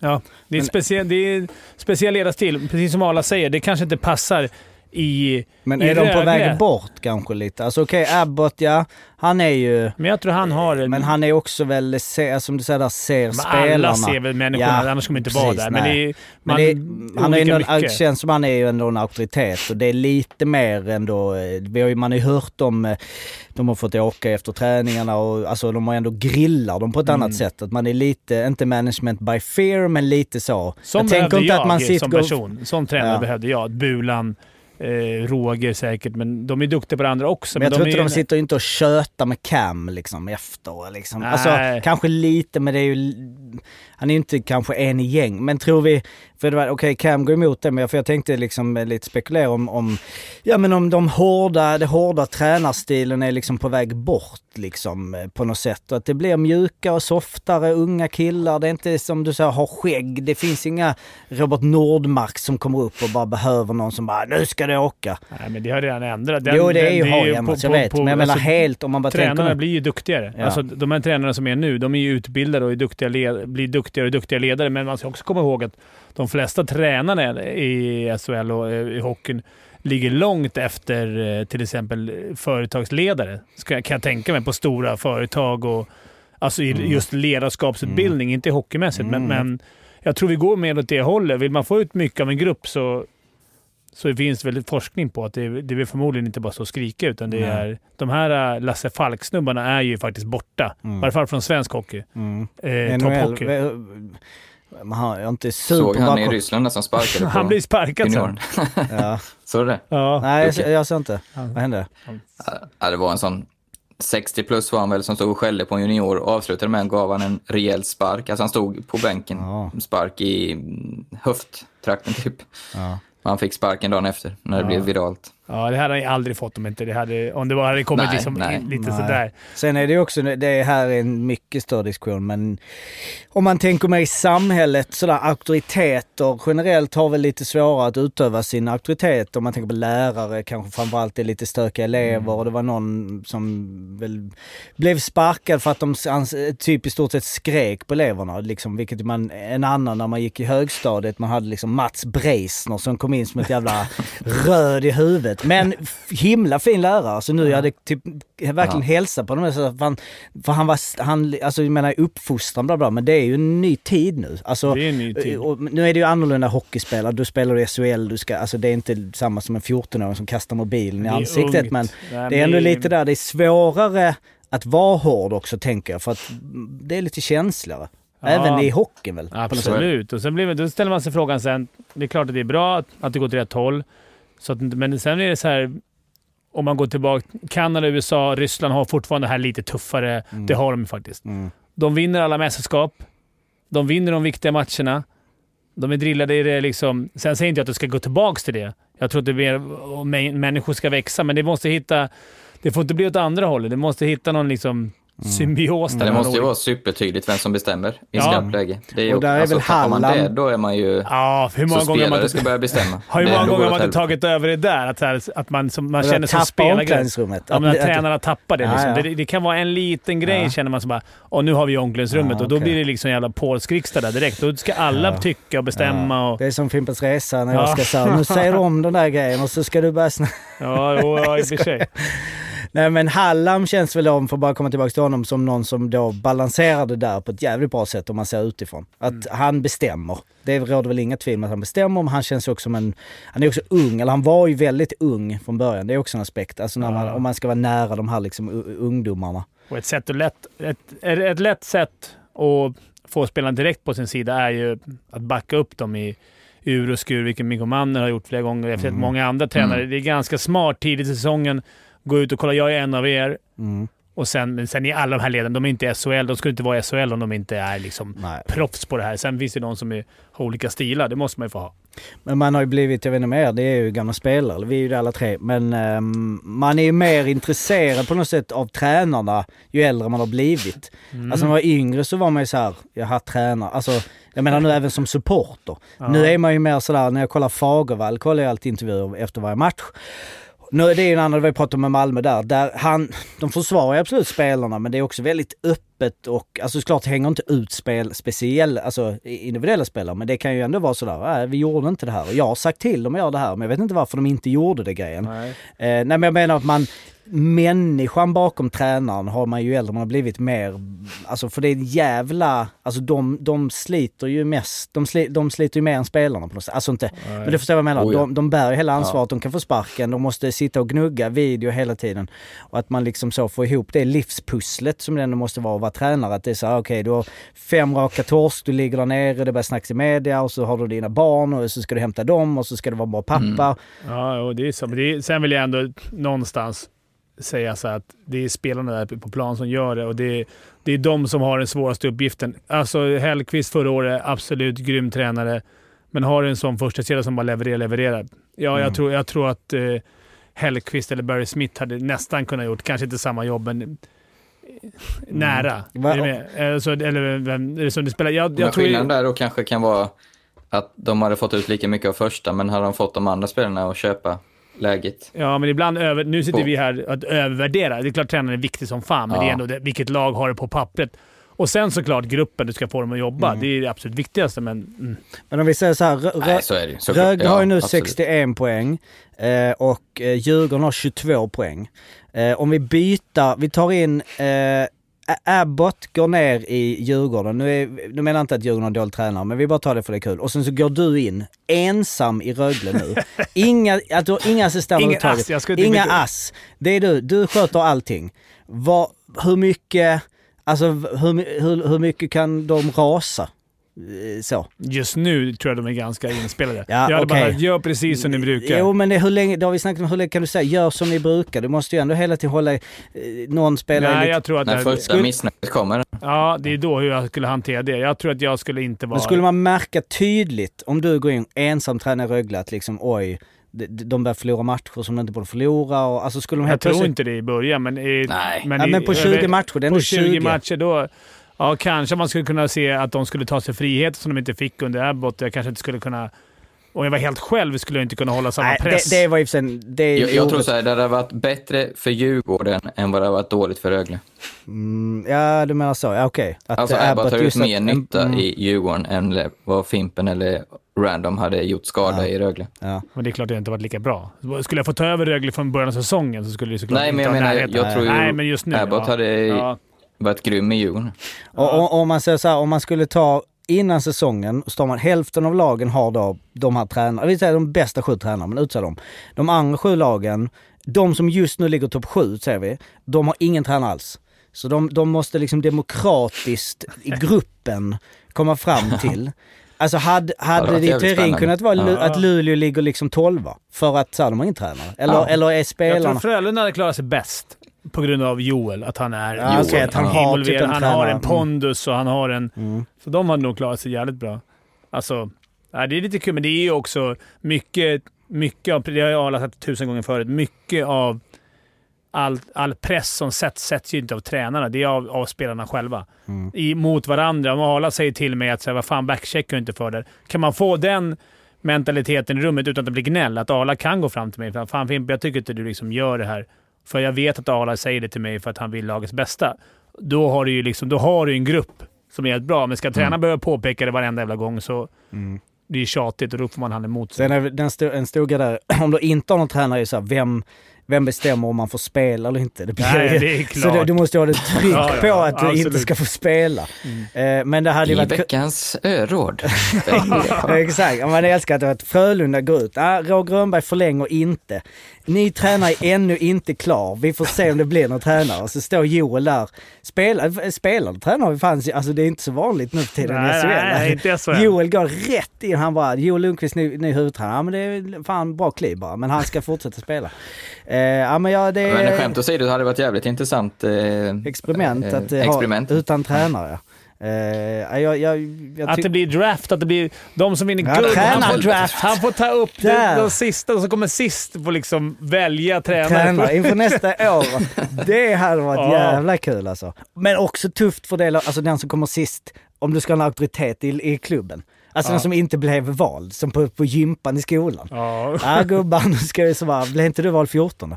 Ja, det är, Men- speciell, det är speciell ledarstil. Precis som Arla säger, det kanske inte passar i... Men i är de på väg bort kanske lite? Alltså okej, Abbott ja, han är ju... Men jag tror han har en... Men han är också väl, se- som du säger där, ser Men spelarna. alla ser väl människorna, Ja, annars kommer inte precis, vara där. Men det är, Men man, det, han är ändå, mycket. känns som han är ju ändå en auktoritet och det är lite mer ändå, eh, vi har ju, man har ju hört om, eh, de har fått åka efter träningarna och alltså de har ändå grillar dem på ett Mm. annat sätt. Att man är lite, inte management by fear, men lite så. Som jag behövde tänker inte jag att man sitter som och- person. Som tränare Ja. behövde jag. Bulan, Roger säkert, men de är duktiga på det andra också. Men jag tror de inte är, de sitter inte och tjötar med Cam liksom efter. Liksom. Alltså, kanske lite, men det är ju... Han är ju inte kanske en i gäng. Men tror vi... För det var, okej, Cam går emot det, men jag, för jag tänkte liksom lite spekulera om, om... Ja men om de hårda, det hårda tränarstilen är liksom på väg bort liksom eh, på något sätt. Och att det blir mjukare, softare, unga killar. Det är inte som du säger, har skägg. Det finns inga Robert Nordmark som kommer upp och bara behöver någon som bara, nu ska det åka. Nej, men det har redan ändrat. jo det är ju, har ändrats, jag vet. på- men jag menar alltså, helt om man bara tänker... Tränarna blir ju duktigare. Ja. Alltså, de här tränarna som är nu, de är ju utbildade och är duktiga led, blir duktigare och duktiga ledare. Men man ska också komma ihåg att de flesta tränarna i SHL och eh, i hockeyn ligger långt efter eh, till exempel företagsledare. Kan jag tänka mig på stora företag och alltså i Mm. just ledarskapsutbildning. Inte hockeymässigt, men, men jag tror vi går mer åt det hållet. Vill man få ut mycket av en grupp så så finns det väl forskning på att det, det är väl förmodligen inte bara så att skrika, utan det är... De här äh, Lasse Falk-snubbarna är ju faktiskt borta. Mm. I alla fall från svensk hockey. Mm. Eh, Topphockey. Man har jag har inte Såg han i Ryssland som sparkade på Han blir sparkad sen. Ja. Såg du det? Ja. Nej, jag, jag ser inte. Vad hände? Ja, det var en sån 60 plus var han väl som stod och skällde på en junior och avslutade med en gav han en rejäl spark. Alltså han stod på bänken, Ja. spark i höfttrakten typ. Ja. Han fick sparken dagen efter när det Ja. blev viralt. Ja, det hade han aldrig fått om, inte det hade, om det bara hade kommit Nej, liksom nej. lite Nej. sådär. Sen är det också, det här är en mycket större diskussion, men om man tänker mer i samhället, sådär auktoriteter generellt har väl lite svårare att utöva sin auktoritet. Om man tänker på lärare, kanske framförallt är lite stökiga elever och det var någon som väl blev sparkad för att de typ i stort sett skrek på eleverna. Liksom, vilket man, en annan när man gick i högstadiet, man hade liksom Mats Breisner som kom in som ett jävla röd i huvudet. Men f- himla fin lärare, så nu jag hade typ verkligen Ja. hälsa på. Så för, han, för han var, han, alltså jag menar uppfostran bla bla, men det är ju en ny tid nu. Alltså, Det är en ny tid. och nu är det ju annorlunda hockeyspelare, du spelar i SHL, du ska, alltså det är inte samma som en 14-åring som kastar mobilen i ansiktet ungt. men Nej, det är ändå men- lite där, det är svårare att vara hård också tänker jag för att det är lite känsligare. Ja. Även i hockeyn väl? Absolut. Och sen blir, då ställer man sig frågan sen. Det är klart att det är bra att, att det går till rätt håll. Så att, men sen är det så här. Om man går tillbaka. Kanada, USA, Ryssland har fortfarande det här lite tuffare. Det har de faktiskt. Mm. De vinner alla mästerskap. De vinner de viktiga matcherna. De är drillade i det liksom. Sen säger inte jag att det ska gå tillbaka till det. Jag tror att det är mer, människor ska växa, men det måste hitta... Det får inte bli åt andra hållet. Det måste hitta någon liksom symbios. Men där det måste ju vara supertydligt vem som bestämmer i Ja. skarpt läge. Det är ju, Och där är alltså, väl tappar man Halland- det, då är man ju... Ja, hur många så gånger har man inte... ska börja bestämma. Har Det- många gånger det man inte tagit över det där. Att, här, att man, som, man känner som tappa spelare... omklädningsrummet. Ja, men att tränarna tappar det. Ja, Liksom. ja. Det, det kan vara en liten grej, Ja. känner man som bara och nu har vi omklädningsrummet Ja, och då blir det liksom jävla Paul Skrikstad där direkt. Då ska alla Ja. tycka och bestämma. Och, Det är som Fimpens Resa när jag Ja. ska säga nu säger du om den där grejen och så ska du börja snacka. ja, jo, ja, i och för sig. Nej men Hallam känns väl om, för att bara komma tillbaka till honom, som någon som då balanserar det där på ett jävligt bra sätt om man ser utifrån. Att Mm. han bestämmer. Det råder väl inga tvivel om att han bestämmer, men han känns också som en... Han är också ung, eller han var ju väldigt ung från början. Det är också en aspekt. Alltså när man, Ja. om man ska vara nära de här liksom ungdomarna. Och ett, sätt att lätt, ett, ett, ett lätt sätt att få spelarna direkt på sin sida är ju att backa upp dem i ur och skur, vilket Mikko Manner har gjort flera gånger. Jag har sett Mm. många andra tränare. Mm. Det är ganska smart tidigt i säsongen. Gå ut och kolla, jag är en av er. Mm. Och sen, men sen i alla de här leden, de är inte SHL. De skulle inte vara SHL om de inte är liksom Nej. proffs på det här. Sen finns det de som är, har olika stilar. Det måste man ju få ha. Men man har ju blivit, jag vet inte mer, det är ju gamla spelare, vi är ju det alla tre. Men ehm, man är ju mer intresserad på något sätt av tränarna ju äldre man har blivit. Mm. Alltså när man var yngre så var man ju såhär, jag har tränare, alltså jag menar nu även som supporter. Ja. Nu är man ju mer sådär, när jag kollar Fagervall kollar jag alltid intervjuer efter varje match. Nu, det är ju en annan, vi pratade med Malmö där, där han, de försvarar ju absolut spelarna men det är också väldigt öppet öppet och alltså såklart hänger inte ut spel, speciella, alltså individuella spelare, men det kan ju ändå vara sådär, äh, vi gjorde inte det här. Och jag har sagt till dem att göra det här, men jag vet inte varför de inte gjorde det grejen. Nej. Eh, nej men jag menar att man, människan bakom tränaren har man ju äldre man har blivit mer, alltså för det är en jävla, alltså de, de sliter ju mest, de, sli, de sliter ju mer än spelarna på något sätt. Alltså inte, men du förstår vad jag menar. Oh ja. de, de bär ju hela ansvaret, de kan få sparken, de måste sitta och gnugga video hela tiden. Och att man liksom så får ihop det livspusslet som det ändå måste vara vara tränare. Att det är så här, okej du har fem raka torsk, du ligger där nere, det börjar snackas i media och så har du dina barn och så ska du hämta dem och så ska du vara bra pappa. Ja, och det är så. Men är, sen vill jag ändå någonstans säga så att det är spelarna där på plan som gör det och det är, det är de som har den svåraste uppgiften. Alltså Hellkvist förra året, absolut grym tränare, men har en sån första serie som bara levererar, levererar. Ja, jag, tror, jag tror att eh, Hellkvist eller Barry Smith hade nästan kunnat gjort, kanske inte samma jobb, men nära. Va- Är du med? Eh, Så, eller vem det som du spelar? Jag, jag tror skillnaden där då kanske kan vara att de hade fått ut lika mycket av första, men hade de fått de andra spelarna att köpa läget? Ja, men ibland över... Nu sitter På. vi här att övervärdera. Det är klart tränaren är viktig som fan, men Ja. det är ändå det, vilket lag har det på pappret. Och sen såklart gruppen du ska få dem att jobba. Det är det absolut viktigaste, men... Mm. Men om vi säger så här, Rö- Nej, så. Så- Rögle ja, har ju nu absolut. 61 poäng eh, och eh, Djurgården har 22 poäng. Eh, om vi byter, vi tar in eh, Abbott går ner i Djurgården. Nu, är, nu menar jag inte att Djurgården har dålig tränare, men vi bara tar det för det är kul. Och sen så går du in ensam i Rögle nu. Inga, att du har inga assistenter Ingen ass, jag Inga ass. Det är du. Du sköter allting. Vad, hur mycket, alltså hur, hur, hur mycket kan de rasa? Eh, Så. Just nu tror jag de är ganska inspelade. Ja, jag hade bara okej. sagt, gör precis som ni brukar. Jo men det, hur länge, det har vi snackat om, hur länge kan du säga gör som ni brukar? Du måste ju ändå hela tiden hålla, eh, någon spelare Nej, lite... jag tror att... När det- första skulle- missnöjet kommer. Ja, det är då hur jag skulle hantera det. Jag tror att jag skulle inte vara... Men skulle man märka tydligt om du går in ensam tränar Rögle att liksom oj, de, börjar förlora matcher som de inte borde förlora och alltså skulle de Jag tror inte det i början, men... I, Nej. Ja, i- men på 20 över- matcher, det är På ändå 20, 20. matcher då... Ja, kanske man skulle kunna se att de skulle ta sig friheter som de inte fick under Abbott. Jag kanske inte skulle kunna... Om jag var helt själv skulle jag inte kunna hålla samma Nej, press. det, det var för sig... Det är Jag, jag tror orätt- så här, det hade varit bättre för Djurgården än vad det hade varit dåligt för Rögle. Mm, ja, du menar så. Ja, okej. Att Alltså Abbott har gjort mer nytta mm, i Djurgården än vad Fimpen eller Random hade gjort skada Ja. i Rögle. Ja. Men det är klart att det inte varit lika bra. Skulle jag få ta över Rögle från början av säsongen så skulle det såklart Nej, inte men jag ha menar, jag tror ju Nej, men just nu, Abbott ja. hade Ja. varit grym i Djurgården. Och, och, om man säger så här, om man skulle ta innan säsongen, så tar man hälften av lagen har då de här tränarna, vi säger de bästa sju tränarna, men utser dem. De andra sju lagen, de som just nu ligger topp sju, säger vi, de har ingen tränare alls. Så de, de måste liksom demokratiskt i gruppen komma fram till. Alltså hade, hade i jävligt teorin kunnat vara Ja. att Luleå ligger liksom tolva? För att så här, de har ingen tränare. Eller, Ja. eller är Jag tror spelarna... Frölunda hade klarat sig bäst på grund av Joel. Att han är Ja, okej, att han har involverad. typ en han tränare. har en Mm. pondus och han har en... Mm. Så de hade nog klarat sig jävligt bra. Alltså, ja, det är lite kul, men det är ju också mycket, mycket av... Det har jag alla sagt tusen gånger förut. Mycket av all, all press som sätts, sätts ju inte av tränarna. Det är av, av spelarna själva. Mm. I, mot varandra. Om Arla säger till mig att så här, vad fan, backcheckar du inte för det. Kan man få den mentaliteten i rummet utan att det blir gnäll? Att Arla kan gå fram till mig och fan Fimpen, jag tycker inte du liksom gör det här. För jag vet att Arla säger det till mig för att han vill lagets bästa. Då har du ju liksom, då har du en grupp som är helt bra. Men ska tränaren behöva påpeka det varenda jävla gång så Mm. det är tjatigt och då får man han emot sig. Sen är den sto- en grej där, om du inte har någon tränare, är så här, vem, vem bestämmer om man får spela eller inte? Det blir, Nej, det är Så klart. du, du måste ha det tryck Ja, ja, på att du absolut. inte ska få spela. Eh, men det hade I varit... veckans öråd. Ja, Exakt, Ja, man älskar att, att Frölunda går ut. Ah, Roger Rönnberg förlänger inte. Ny tränare är ännu inte klar. Vi får se om det blir någon tränare. Och så står Joel där. Spelar, spelande tränare fanns ju, alltså det är inte så vanligt nu för tiden i Nej, SHL. nej, inte SHL. Joel går rätt in. Han bara, Joel Lundqvist ny, ny huvudtränare. Ja men det är fan bra kliv bara. Men han ska fortsätta spela. Eh, ja men ja det Men skämt åsido så hade det varit jävligt intressant. Eh, experiment eh, att eh, experiment. ha utan tränare. Eh, ja, jag, jag, jag Att det blir draft, att det blir de som vinner Ja, guld. Han får, tränardraft. han får ta upp de, Där. de sista, de som kommer sist får liksom välja tränare. tränare inför nästa år. Det hade varit Ja. jävla kul alltså. Men också tufft för det, alltså den som kommer sist, om du ska ha en auktoritet i, i klubben. Alltså Ja. den som inte blev vald, som på, på gympan i skolan. Ja. Ja gubbar, nu ska vi så vara, blev inte du vald 14?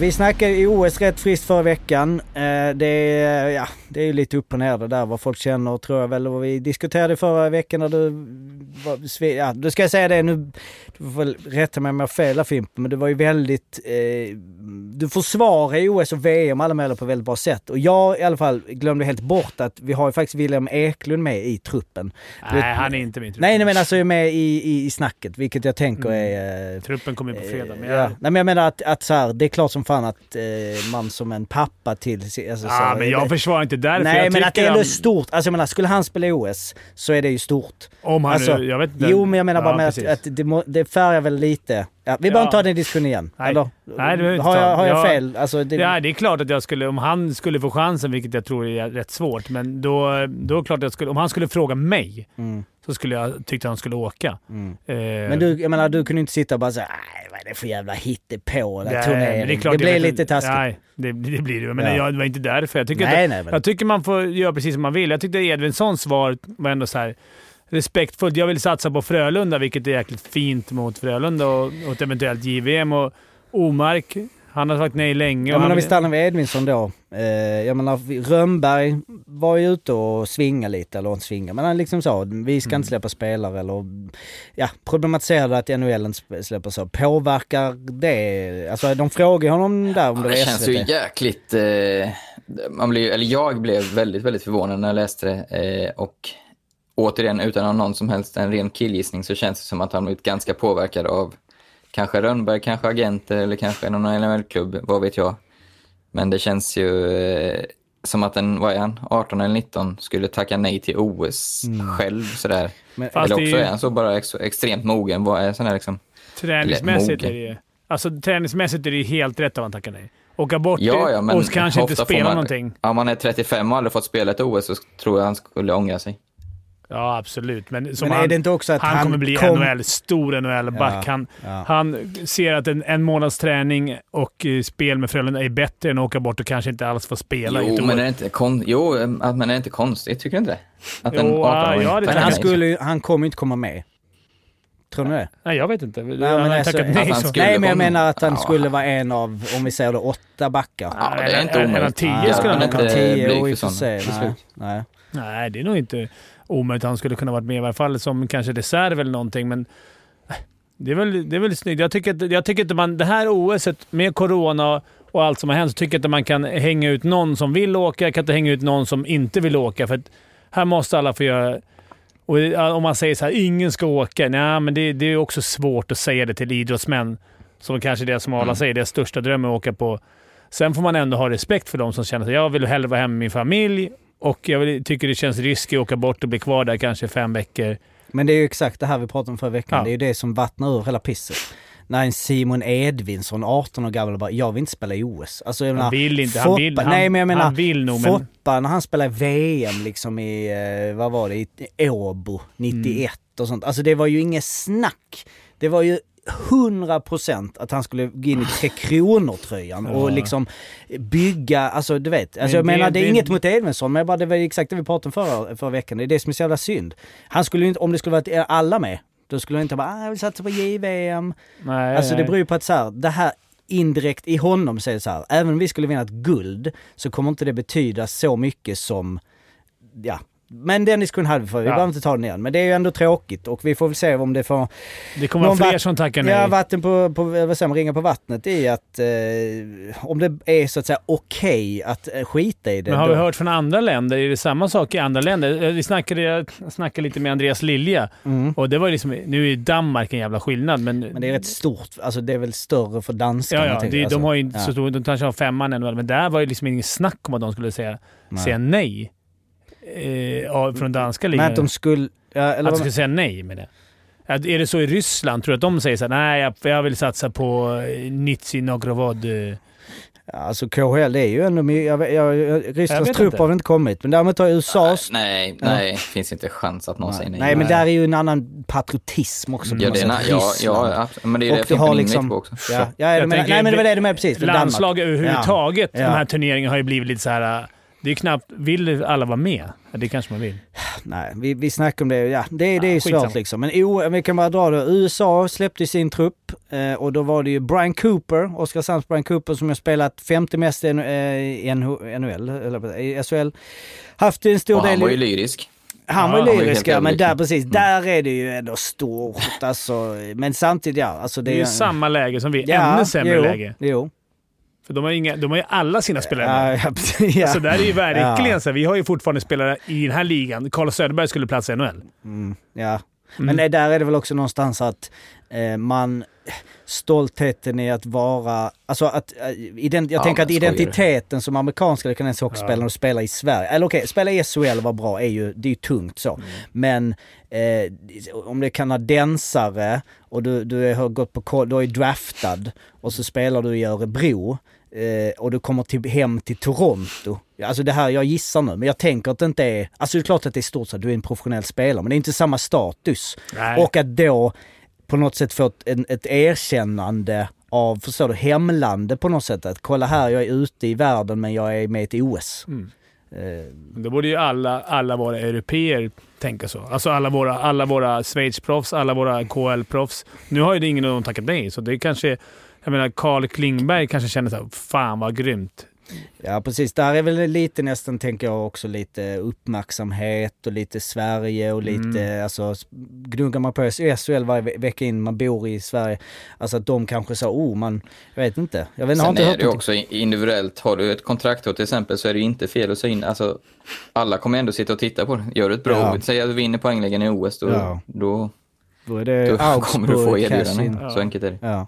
Vi snackade i OS rätt friskt förra veckan. Eh, det, är, ja, det är lite upp och ner det där vad folk känner tror jag väl. Och vi diskuterade förra veckan när du var, ja, då ska jag säga det nu. Du får väl rätta mig om jag har fel här, Fimpen, men du var ju väldigt... Eh, du försvarar OS och VM alla möjliga på väldigt bra sätt. Och jag i alla fall glömde helt bort att vi har ju faktiskt William Eklund med i truppen. Nej, han är inte min trupp. Nej, nej men alltså är med i, i, i snacket, vilket jag tänker Mm. är... Eh, Truppen kommer in på fredag. Men Ja. jag, Nej men jag menar att, att så här, det är klart som fan att eh, man som en pappa till... Alltså, så ja, här, men jag det- försvarar inte därför. Nej jag men att det är han- stort. Alltså jag menar, skulle han spela i OS så är det ju stort. Om han Alltså, jag vet inte. Jo men jag menar bara Ja, med att, att det, må, det färgar väl lite. Ja, vi behöver inte ta den diskussionen igen. Nej. Eller? Nej, det inte har jag, har Jag- fel? Alltså, det, Ja, det är klart att jag skulle, om han skulle få chansen, vilket jag tror är rätt svårt, men då, då är det klart att jag skulle, om han skulle fråga mig Mm, så skulle jag tycka att han skulle åka. mm. Eh, Men du, jag menar, du kunde inte sitta och bara säga vad är det för jävla hittepå, den turneringen. Det, är klart, jag blir lite taskigt. Nej, det, det blir det. Men Ja. jag, det var inte därför. Jag tycker, nej, att, nej, men, jag tycker man får göra precis som man vill. Jag tyckte Edvinssons svar var ändå så här respektfullt. Jag vill satsa på Frölunda, vilket är jäkligt fint mot Frölunda och, och ett eventuellt JVM. Och Omark, han har sagt nej länge. Ja, men om vi stannar vid Edvinsson då. Eh, jag menar, Rönnberg var ju ute och svinga lite, eller inte svinga, men han liksom sa vi ska Mm. inte släppa spelare eller ja, problematiserade att NHL inte släpper så. Påverkar det? Alltså de frågar honom där om Ja, det det känns ju jäkligt... Eh, man blir, eller jag blev väldigt, väldigt förvånad när jag läste det. Eh, och återigen, utan att ha någon som helst en ren killgissning så känns det som att han blivit ganska påverkad av kanske Rönnberg, kanske agenter eller kanske någon NHL-klubb, vad vet jag. Men det känns ju eh, som att en, vad är han, 18 eller 19 skulle tacka nej till OS själv sådär. Men, eller också är han så bara ex, extremt mogen. Vad är sån här liksom... Träningsmässigt är det ju... Alltså träningsmässigt är det ju helt rätt av han tackar nej. Åka bort Ja, ja, men och kanske inte spela man- någonting. Om man är 35 och aldrig fått spela ett OS så tror jag han skulle ångra sig. Ja, absolut. Men, som men han, är det inte också att han, han, kommer bli kom- NHL, stor NHL-back. Ja, han, ja. han ser att en, en månads träning och eh, spel med Frölunda är bättre än att åka bort och kanske inte alls få spela i Jo, ett men år. är det inte, kon, jo, att- men är det inte konstigt? Tycker du inte? Att en Jo, 18-åring ja, det Men han, skulle, han kommer inte komma med. Tror ni det? Nej, jag vet inte. Nej, han men har alltså, nej. han skulle- Nej, men jag menar att han Ja. skulle vara en av, om vi säger det, åtta backar. Ja, det är inte han omöjligt. tio Ja, skulle han nog kunna. Tio i och för sig. Nej, nej. Nej, det är nog inte omöjligt. Han skulle kunna varit med i varje fall som kanske reserv eller någonting, men eh, det är väl, det är väl snyggt. Jag tycker, att, jag tycker inte man... Det här OSet med corona och allt som har hänt, så tycker jag inte man kan hänga ut någon som vill åka. Jag kan inte hänga ut någon som inte vill åka. För att här måste alla få göra... Och om man säger så här, ingen ska åka. Nej, men det, det är också svårt att säga det till idrottsmän. Som kanske det som Arla Mm. säger, deras största dröm är att åka på... Sen får man ändå ha respekt för de som känner att jag vill hellre vara hemma med min familj och jag tycker det känns riskigt att åka bort och bli kvar där kanske fem veckor. Men det är ju exakt det här vi pratade om förra veckan. Ja. Det är ju det som vattnar ur hela pisset. När en Simon Edvinsson, 18 år gammal, bara jag vill inte spela i OS. Alltså jag menar, Han vill inte. Han vill, Foppa- han, nej, men jag menar, han vill nog, men... Foppa, när han spelade VM liksom i, eh, vad var det, i Åbo 91 Mm. och sånt. Alltså det var ju inget snack. Det var ju 100% att han skulle gå in i Tre Kronor-tröjan och liksom bygga, alltså du vet. Alltså jag menar det är inget mot Edvinsson men bara det var exakt det vi pratade om förra, förra veckan. Det är det som är så jävla synd. Han skulle inte, om det skulle varit alla med, då skulle han inte bara ah, jag vill satsa på JVM. Nej, Alltså det beror ju på att så här, det här indirekt i honom säger så här, även om vi skulle vinna ett guld så kommer inte det betyda så mycket som, ja. Men den diskussionen hade vi för, vi Ja. behöver inte ta den igen. Men det är ju ändå tråkigt och vi får väl se om det får Det kommer vara fler som tackar nej. Ja, vatten på, på vad säger man, ringa på vattnet i att eh, om det är så att säga okej att eh, skita i det. Men har då- vi hört från andra länder? Är det samma sak i andra länder? Eh, Vi snackade, jag snackade lite med Andreas Lilja Mm. och det var liksom, nu är Danmark en jävla skillnad, men... Men det är rätt stort, alltså det är väl större för danskarna. Ja, ja. Det. Alltså, de har ju inte ja. så stor... De kanske har femman ännu, men där var det liksom ingen snack om att de skulle säga Nej. säga nej. Eh, av- från danska Men ligan. att de skulle... Ja, eller Att de skulle säga nej med det. Att, är det så i Ryssland? Tror du att de säger så här, nej, jag, jag vill satsa på eh, Nizhny Novgorod? eh." Alltså KHL, är ju ändå... Jag, jag, jag, Rysslands trupp inte. har väl inte kommit, men däremot har USAs... Nej, nej, det finns inte chans att någon säger Nej, nej. nej, men där är ju en annan patriotism också. på Ja, det är, sätt. na- ja, ja, men det är Och det Fimpen har liksom... på också. Ja, ja, Jag jag menar, tänker- nej men det var det du menade precis. för Danmark. Landslag överhuvudtaget, Ja. de här turneringarna har ju blivit lite så här. Det är knappt... Vill alla vara med? Ja, det kanske man vill. nej, vi, vi snackar om det. Ja, det, det är Ja, svårt liksom. Men o, vi kan bara dra det. USA släppte sin trupp eh, och då var det ju Brian Cooper, Oskarshamns Brian Cooper som har spelat 50 mest i eh, NHL, eller i SHL. Haft en stor Och han del... var i- ju lyrisk. han var Ja, ju han var ju lyrisk, ja, men där precis, Mm. där är det ju ändå stort alltså. Men samtidigt, ja. Alltså det, Det är ju samma läge som vi. ja, Ännu sämre jo, läge. Jo. För de har, inga, de har ju alla sina spelare med. Ja, ja, ja. Så där är ju verkligen Ja. så. här, Vi har ju fortfarande spelare i den här ligan. Carlos Söderberg skulle platsa i NHL. Mm, ja. Mm. Men det, där är det väl också någonstans att eh, man... Stoltheten i att vara... Alltså att... Eh, ident, jag Ja, tänker att du? identiteten som amerikansk eller kanadensisk hockeyspelare och spela i Sverige. Eller okej, spela i SHL var bra, är ju, det är ju tungt så. Mm. Men eh, om det är kanadensare och du, du har gått på du är draftad och så spelar du i Örebro eh, och du kommer till, hem till Toronto. Alltså det här, jag gissar nu, men jag tänker att det inte är... Alltså det är klart att det är stort så att du är en professionell spelare, men det är inte samma status. Nej. Och att då på något sätt få ett, ett erkännande av, förstår du, hemlandet på något sätt. Att kolla här, jag är ute i världen men jag är med i ett OS. Mm. Eh, Då borde ju alla, alla våra europeer tänka så. Alltså alla våra, alla våra Schweiz-proffs, alla våra KL-proffs. Nu har ju det ingen av dem tackat nej, så det är kanske... Jag menar, Carl Klingberg kanske känner såhär, fan vad grymt. Ja precis, där är väl lite nästan tänker jag också lite uppmärksamhet och lite Sverige och lite, Mm. alltså gnuggar man på SHL varje ve- vecka in, man bor i Sverige. Alltså att de kanske sa, oh man, jag vet inte. Jag vet, inte, har Sen inte är hört det ju någonting. också individuellt. Har du ett kontrakt då till exempel så är det ju inte fel att säga in. Alltså, alla kommer ändå sitta och titta på det. Gör du ett bra Ja. ja. säg att du vinner poängligan i OS, då, Ja. då, Är det då kommer du få Augsburg, erbjudanden. Cassin. Så enkelt är det. Ja.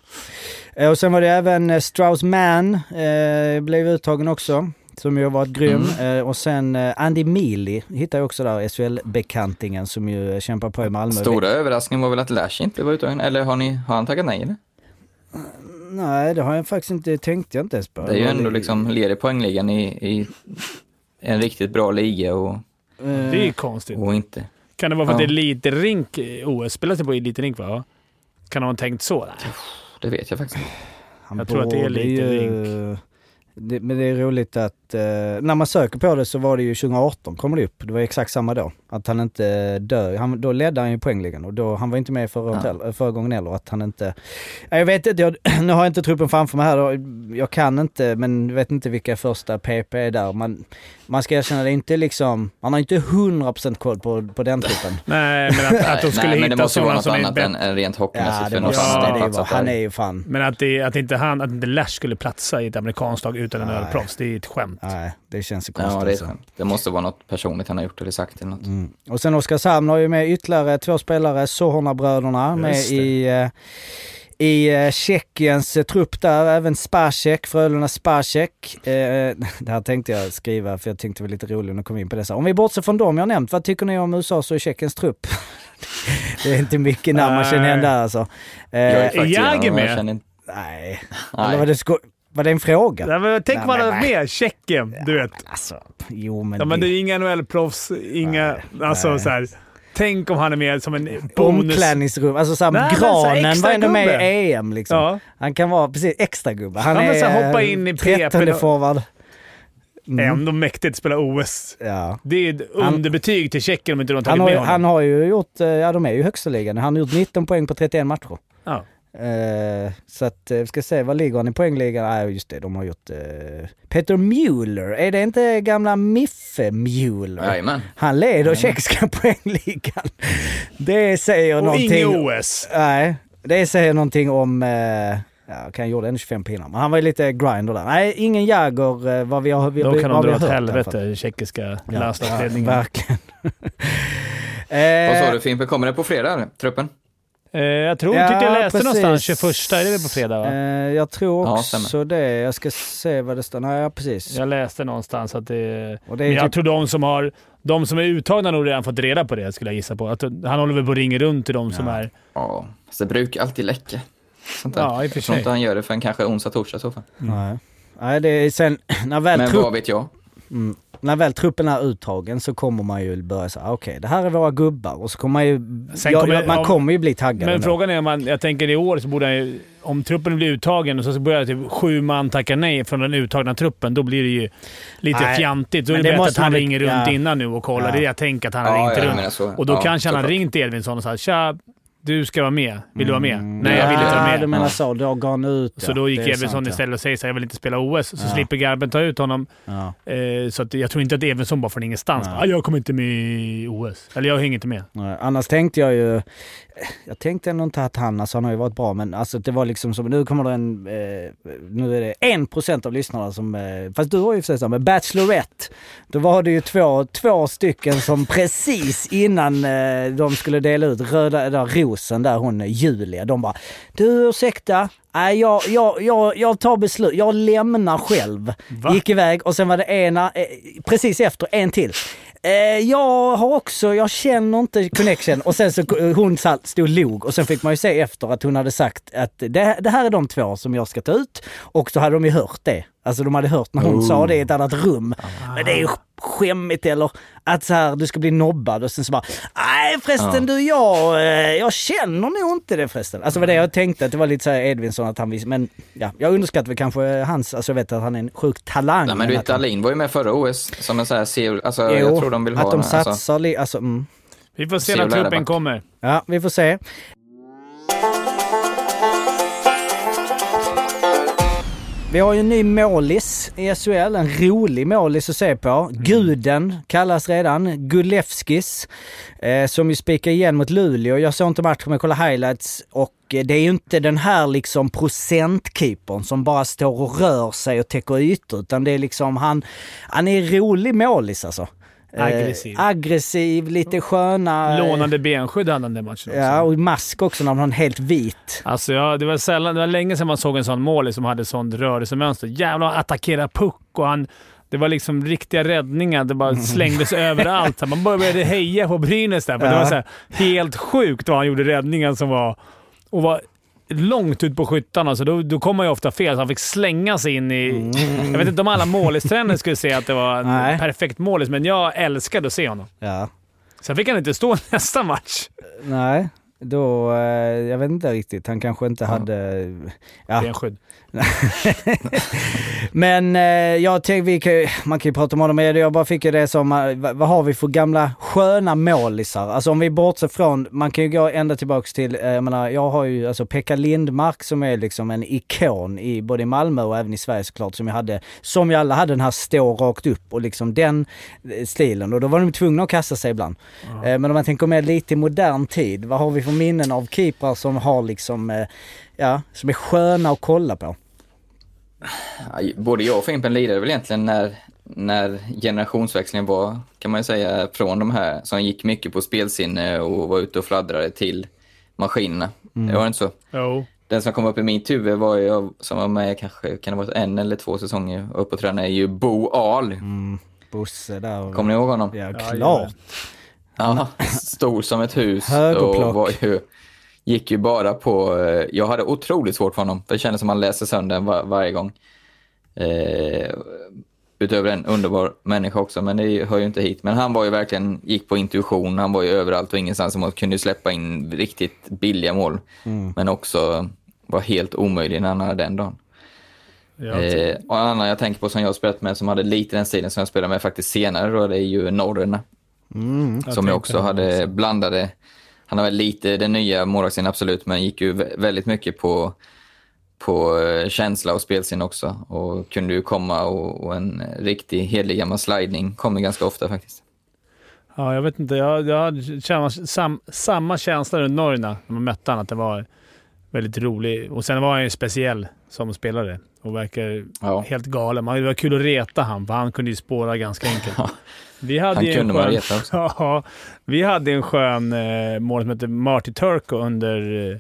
Eh, Och sen var det även eh, Strauss Mann, eh, blev uttagen också. Som ju har varit grym. Mm. Eh, och sen eh, Andy Mealy hittar jag också där, SHL-bekantingen som ju kämpar på i Malmö. Stora överraskningen var väl att Lash inte var uttagen. Eller har, ni, har han tackat nej eller? Nej, det har jag faktiskt inte, tänkte jag inte ens på. Det är ju ändå liksom, leder poängligan i, i en riktigt bra liga och, Eh, Det är ju konstigt. och inte. Kan det vara för att Ja. det är eliterink? OS spelas det på eliterink va? Kan de ha tänkt så? Nej. Det vet jag faktiskt inte. han jag tror att det är lite Det, men det är roligt att, eh, när man söker på det så var det ju 2018 kommer det upp. Det var exakt samma då. Att han inte dör. Han, då ledde han ju poängligan och då, han var inte med förra, Ja. hotell, förra gången heller. Att han inte... Ja, Jag vet inte, jag, nu har jag inte truppen framför mig här då. Jag kan inte, men vet inte vilka första PP är där. Man, man ska erkänna, det är inte liksom, man har inte 100% koll på, på den truppen. Nej, men att, att de skulle Nej, men det hitta måste vara något annat än, än rent Ja, hockeymässigt. det för något måste Ja. det vara. Han är ju fan... Men att, det, att, inte han, att inte Lash skulle platsa i ett amerikanskt lag utan en ölproffs, det är ett skämt. Nej, det känns ju konstigt. Ja, det är alltså. Det måste vara något personligt han har gjort eller sagt eller något. Mm. Och sen Oskarshamn har ju med ytterligare två spelare, Sohorna-bröderna, med i, eh, i eh, Tjeckiens eh, trupp där. Även Spacek, Frölunda Spacek. Eh, det här tänkte jag skriva för jag tänkte det var lite roligt att komma in på det. Så Om vi bortser från dem jag nämnt, vad tycker ni om USAs och Tjeckiens trupp? det är inte mycket namn man känner igen där alltså. Eh, Jag är faktiskt Jagr igenom, med? jag känner inte- nej. Eller var Nej. det, sko- var det en fråga? Ja, men tänk Nej, vad han hade med Tjeckien, du vet. Alltså, jo men... Ja, men det är inga NHL-proffs, inga... alltså nej. så här, Tänk om han är med som en bonus. Omklädningsrum, alltså såhär, Nej, så granen extra var ändå med i EM liksom. Ja. Han kan vara precis extra gubbe. Han men är så hoppa eh, in i 13 PP. forward. Mm. Ändå mäktigt att spela OS. Ja. Det är ett underbetyg till Tjeckien om inte de har Han, tagit har, med honom. han har ju gjort, eh, ja de är ju högsta ligan. Han har gjort 19 poäng på 31 matcher. Ja. Eh, så att, eh, vi ska se, vad ligger han i poängligan? Nej just det, de har gjort eh, Peter Mueller. Är det inte gamla Miffe Mueller? Jajamän. Han leder tjeckiska poängligan. Det säger Och någonting. inget OS. Nej, det säger någonting om... Eh, ja, kan gjorde ändå 25 pinnar, men han var ju lite grinder där. Nej, ingen Jäger eh, vad vi har, vi, Då kan vad de dra har åt hört helvete, tjeckiska Ja, ja, landslagsledningen. verkligen. Vad sa Eh, du Fimpen, kommer det på fredag truppen? Eh, jag tror, Ja, tyckte jag läste precis. någonstans 21, är det väl på fredag va? eh, jag tror Ja, också stämmer. det. Jag ska se vad det står. Nej, ja, precis. Jag läste någonstans att det... Och det Men är jag typ, tror de som, har, de som är uttagna har nog redan fått reda på det, skulle jag gissa på. Att han håller väl på att ringa runt till de som Ja. är... Ja, så det brukar alltid läcka. Sånt där. Ja, i och för jag tror sig. inte han gör det förrän kanske onsdag, torsdag i så fall. nej. nej, det är sen när väl Men trupp... vad vet jag? Mm. När väl truppen är uttagen så kommer man ju börja säga okej det här är våra gubbar och så kommer man ju... Sen ja, kommer- man om- kommer ju bli taggad. Men ändå. frågan är om man... Jag tänker i år så borde han ju... Om truppen blir uttagen och så börjar typ sju man tacka nej från den uttagna truppen, då blir det ju lite Nej, fjantigt. Då är det det bättre måste att han ringer runt ja. innan nu och kollar. Ja. Det är det jag tänker att han har Ja, ringt runt. Och då Ja, kanske han har ringt Edvinsson och sagt “Tja, du ska vara med. Vill du vara med?” “Nej, jag vill ja, inte vara med.” du menar så. Då går han ut. Så ja. då gick ja. istället och säger så “Jag vill inte spela OS”. Så Ja. slipper Garben ta ut honom. Ja. Eh, så att jag tror inte att Edvinsson bara från ingenstans bara, "Ah, “Jag kommer inte med i OS”. Eller “Jag hänger inte med”. Nej, Annars tänkte jag ju... Jag tänkte ändå inte att han, alltså han har ju varit bra, men alltså det var liksom som, nu kommer det en, eh, nu är det en procent av lyssnarna som, eh, fast du har ju för sig så, men Bachelorette, då var det ju två, två stycken som precis innan eh, de skulle dela ut röda, där rosen där hon Julia, de bara du ursäkta, Nej, jag, jag, jag, jag tar beslut. Jag lämnar själv. Va? Gick iväg och sen var det ena, eh, precis efter, en till. Eh, jag har också, jag känner inte connection. Och sen så eh, hon stod och log och sen fick man ju se efter att hon hade sagt att det, det här är de två som jag ska ta ut. Och så hade de ju hört det. Alltså de hade hört när hon sa det i ett annat rum. Men det är ju skämmigt eller att så här, du ska bli nobbad och sen så bara Nej förresten du, jag, eh, jag känner nog inte det förresten. Alltså det var det jag tänkte, att det var lite så här Edvinsson att han visste. Men ja, jag underskattar väl kanske hans, alltså jag vet att han är en sjuk talang. Nej, men du vet, Dahlin var ju med förra OS som en sån här CEO. Alltså, Jo, jag tror de vill ha att de alltså. satsar li- alltså, mm. Vi får se när truppen kommer. Ja, vi får se. Vi har ju en ny målis i SHL, en rolig målis att se på. Guden kallas redan, Gulevskis, eh, som ju spikar igen mot Luleå. Jag såg inte matchen men kollade highlights och eh, det är ju inte den här liksom procentkeepern som bara står och rör sig och täcker ytor utan det är liksom han, han är rolig målis alltså. Eh, Aggressiv. aggressiv, lite sköna. eh, Lånade benskydd hade han den matchen också. Ja, och mask också när man har en helt vit. Alltså, ja, det, var sällan, det var länge sedan man såg en sån målis som hade sånt rörelsemönster. Jävlar, attackera puck och han... Det var liksom riktiga räddningar. Det bara slängdes överallt. Så Man började heja på Brynäs där. För Det Ja. var så här, helt sjukt vad han gjorde räddningen som var... Och var långt ut på skyttarna, så då, då kom man ju ofta fel. Så han fick slänga sig in i... Jag vet inte om alla målistränare skulle säga att det var en Nej. perfekt målis, men jag älskade att se honom. Ja. Sen fick han inte stå nästa match. Nej, då... Eh, jag vet inte riktigt. Han kanske inte hade... Ja. Benskydd. Men eh, jag tänkte, vi kan, man kan ju prata om honom, jag bara fick ju det som, eh, vad, har vi för gamla sköna målisar? Alltså om vi bortser från, man kan ju gå ända tillbaks till, eh, jag menar, jag har ju alltså Pekka Lindmark som är liksom en ikon i både i Malmö och även i Sverige såklart, som jag hade, som ju alla hade den här stå rakt upp och liksom den eh, stilen. Och då var de tvungna att kasta sig ibland. Eh, men om man tänker mer lite i modern tid, vad har vi för minnen av keeprar som har liksom, eh, ja, som är sköna att kolla på? Både jag och Fimpen lirade väl egentligen när, när generationsväxlingen var, kan man ju säga, från de här som gick mycket på spelsinne och var ute och fladdrade till maskinerna. Det var inte så. Jo. Den som kom upp i mitt huvud var ju, som var med kanske, kan det vara en eller två säsonger och upp och tränade, är ju Bo Ahl. Bosse där. och- Kommer ni ihåg honom? Ja, Ja, klart. Ja, stor som ett hus. Högerplock. Och var ju, gick ju bara på... eh, Jag hade otroligt svårt för honom. För det kändes som man läser sönder den var, varje gång. Eh, utöver en underbar människa också, men det hör ju inte hit. Men han var ju verkligen, gick på intuition. Han var ju överallt och ingenstans. Han kunde släppa in riktigt billiga mål. Men också var helt omöjlig när han hade den dagen. Ja, Eh, och en annan jag tänker på som jag har spelat med som hade lite den stilen som jag spelade med faktiskt senare då, det är ju Norren. som jag också han hade blandade. Han har väl lite den nya målvakten absolut, men gick ju vä- väldigt mycket på, på eh, känsla och spelsinne också. Och kunde ju komma och, och en riktig hederlig gammal slidning kommer ganska ofta faktiskt. Ja, jag vet inte. Jag, jag samma, sam, samma känsla runt Norrna när man mötte honom. Att det var väldigt rolig. Och sen var han ju speciell som spelare och verkar Ja. helt galen. Det var kul att reta han för han kunde ju spåra ganska enkelt. Vi hade Han kunde man reta också. Ja, vi hade en skön eh, mål som hette Marty Turco under... Eh,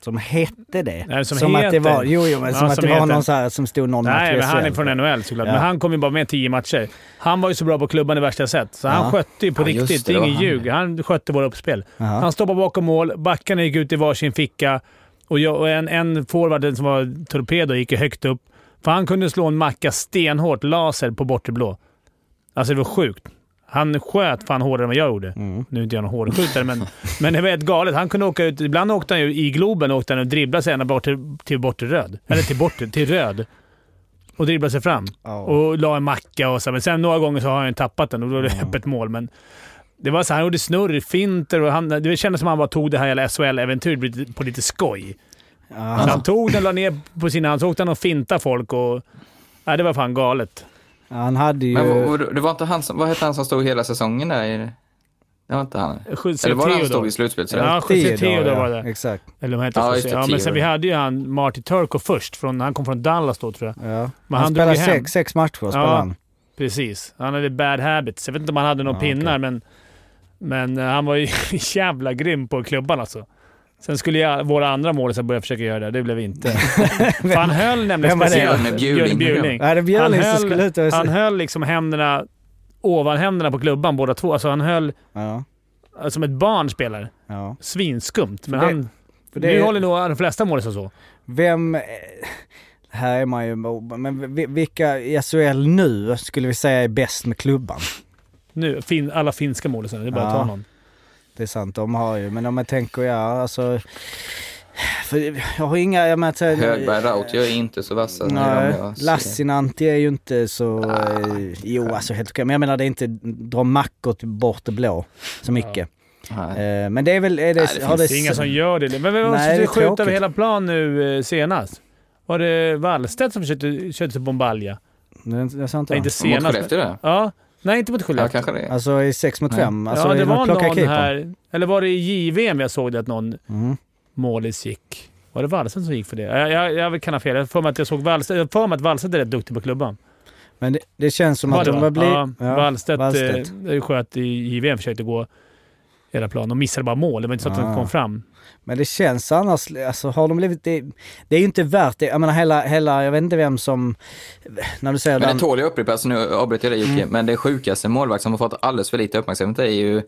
Som hette det. Nej, som att det heter. var, jo, jo, men Ja, som att som det var heter. någon så här som stod någon nej, men han är från NHL såklart. Ja. Men han kom ju bara med tio matcher. Han var ju så bra på klubban i värsta sätt, så Ja. han skötte ju på riktigt. det, Det är det ingen var han. ljug. Han skötte våra uppspel. Han stoppade bakom mål, backarna gick ut i varsin ficka och, jag, och en, en forward som var torpedo gick ju högt upp. För han kunde slå en macka stenhårt, laser, på bortre blå. Alltså det var sjukt. Han sköt fan hårdare än vad jag gjorde. Mm. Nu är inte jag någon hårdskjutare, men, men det var helt galet. Han kunde åka ut... Ibland åkte han ju i Globen åkte han och dribblade sig ända bort till, till bortre röd. Eller till bortre, till röd. Och dribblade sig fram. Ja. Och la en macka och så. Men sen några gånger så har han ju tappat den och då är det Ja. öppet mål. Men det var så han gjorde snurr, finter och han, det kändes som att han bara tog det här jävla SHL-äventyret på lite skoj. Så han tog den, la ner på sina hand, så åkte han och fintade folk och... Nej, det var fan galet. Han hade ju... Men vad- det var inte han som, vad hette han som stod hela säsongen där? i- Det var inte han? José Eller var det han som stod i slutspelet? så? Ja, José Theodor var det. Exakt. Eller vad heter Ja, det, Ja, men sen vi hade ju han Marty Turco först. Från, han kom från Dallas då tror jag. Ja. Men han, han spelade sex, sex matcher spelade Ja. han. Precis. Han hade bad habits. Jag vet inte om han hade några Ja, pinnar, okej. men, men eh, han var ju jävla grym på klubban alltså. Sen skulle jag, våra andra målisar börja försöka göra det. Det blev inte. För han höll nämligen det? speciellt... Björn Bjurling. Bjurling. Ja, det Han höll- skulle ut. Han höll liksom händerna ovan händerna på klubban båda två. Alltså han höll Ja, eh, som ett barn spelar. ja. Svinskumt. Men det- han... För Nu håller nog de flesta målisar så. Vem... Här är man ju... Men vi- vilka i SHL nu skulle vi säga är bäst med klubban? Nu, fin, alla finska målisar. Det är bara att Ja. ta någon. Det är sant, de har ju. Men om jag tänker, ja alltså... För jag har inga... Jag menar, så- Högberg Rautio är inte så vassa. Nej. Lassinantti är ju inte så... Ah. Eh, jo, alltså helt okej. Men jag menar det är inte dra mackor bort det blå så mycket. Nej. Eh, men det är väl... Är det, Nej, det har finns Det är inga som gör det. Men vem är sköt tråkigt. över hela plan nu eh, senast? Var det Wallstedt som försökte köra till Bombalja? Det, det sa inte Nej, inte Mot senast. Skellefteå det? Ja. Nej, inte mot Ja, Skellefteå. kanske det. Alltså i 6 mot Nej. 5? Alltså, ja, det var någon keepern. här... Eller var det i JVM jag såg det att någon Mm. målis gick? Var det Wallstedt som gick för det? Jag, jag, jag kan ha fel. Jag för mig att jag såg Wallstedt. För mig att Wallstedt är rätt duktig på klubban. Men det, det känns som Var att det, de va? har blivit... Ja, Wallstedt, Wallstedt. eh, sköt i JVM. Försökte gå hela plan. De missade bara mål. Det var inte så att de Ah. kom fram. Men det känns annars, alltså har de blivit, det, det är ju inte värt det. Jag menar hela, hela, jag vet inte vem som, när du säger Men den, det tål jag upprepa, alltså nu avbryter jag dig Jocke, men det sjukaste målvakt som har fått alldeles för lite uppmärksamhet är ju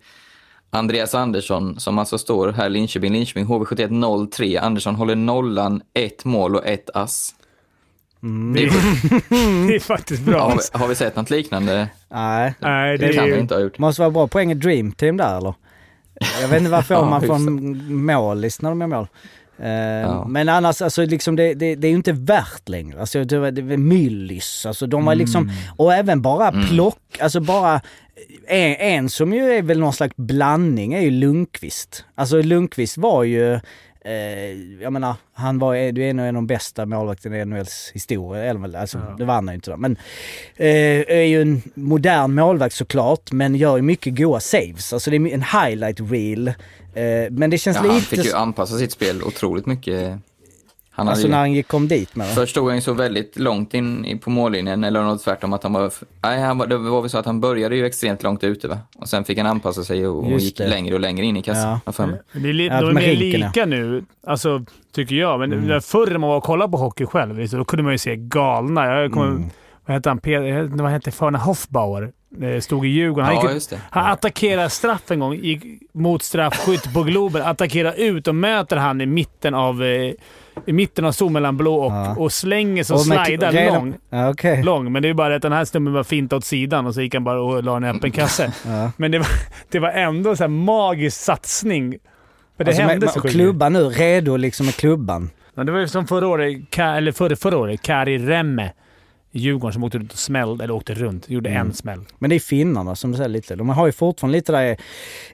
Andreas Andersson som alltså står här Linköping, Linköping HV71 03. Andersson håller nollan, ett mål och ett ass. Mm. Det är, det är faktiskt bra. Har vi, har vi sett något liknande? nej. Nej, Det det kan är vi inte ha gjort. Måste vara bra poäng i Dream Team där eller? Jag vet inte varför Ja, man får målis när de gör mål. Eh, Ja. Men annars, alltså liksom det, det, det är ju inte värt längre. Alltså det var, det var Myllys, alltså de var liksom, och även bara Mm. plock, alltså bara en, en som ju är väl någon slags blandning är ju Lundqvist. Alltså Lundqvist var ju, eh, jag menar, han var ju en av de bästa målvakterna i NHLs historia, alltså Ja. det vann han ju inte då. Men eh, är ju en modern målvakt såklart, men gör ju mycket goa saves. Alltså det är en highlight reel. Eh, men det känns Ja, han lite... fick ju anpassa sitt spel otroligt mycket. Han Alltså när han gick, kom dit med. Först stod han ju så väldigt långt in på mållinjen, eller något tvärtom att han var... Nej, han var, det var väl så att han började ju extremt långt ute va? Och sen fick han anpassa sig och, och gick det. längre och längre in i kassan. Ja. Ja. För mig. Det är li- Ja, de är mer ja. lika nu, alltså, tycker jag. Men Mm. förr när man var och kollade på hockey själv, liksom, då kunde man ju se galna. Jag kommer, Mm. Vad hette han? Pe- vad hette Förna Hoffbauer? Eh, Stod i Djurgården. Han, Ja, gick, just det. han attackerade straff en gång. Gick mot straffskytt på Globen. Attackerar ut och möter han i mitten av, eh, i mitten av zon mellan blå och, Ja. och slänger som Och med- slidar redan- lång. Ja, okej. lång. Men det är bara att den här snubben var fint åt sidan och så gick han bara och la en öppen kasse. Ja. Men det var, det var ändå en här magisk satsning. För det Alltså med, hände med, så sjukt. klubban nu, redo liksom med klubban. Ja, det var ju som förra året, eller förra, förra året, Kari Remme Djurgården som åkte runt och smällde, eller åkte runt, gjorde Mm. en smäll. Men det är finnarna som du säger lite. De har ju fortfarande lite där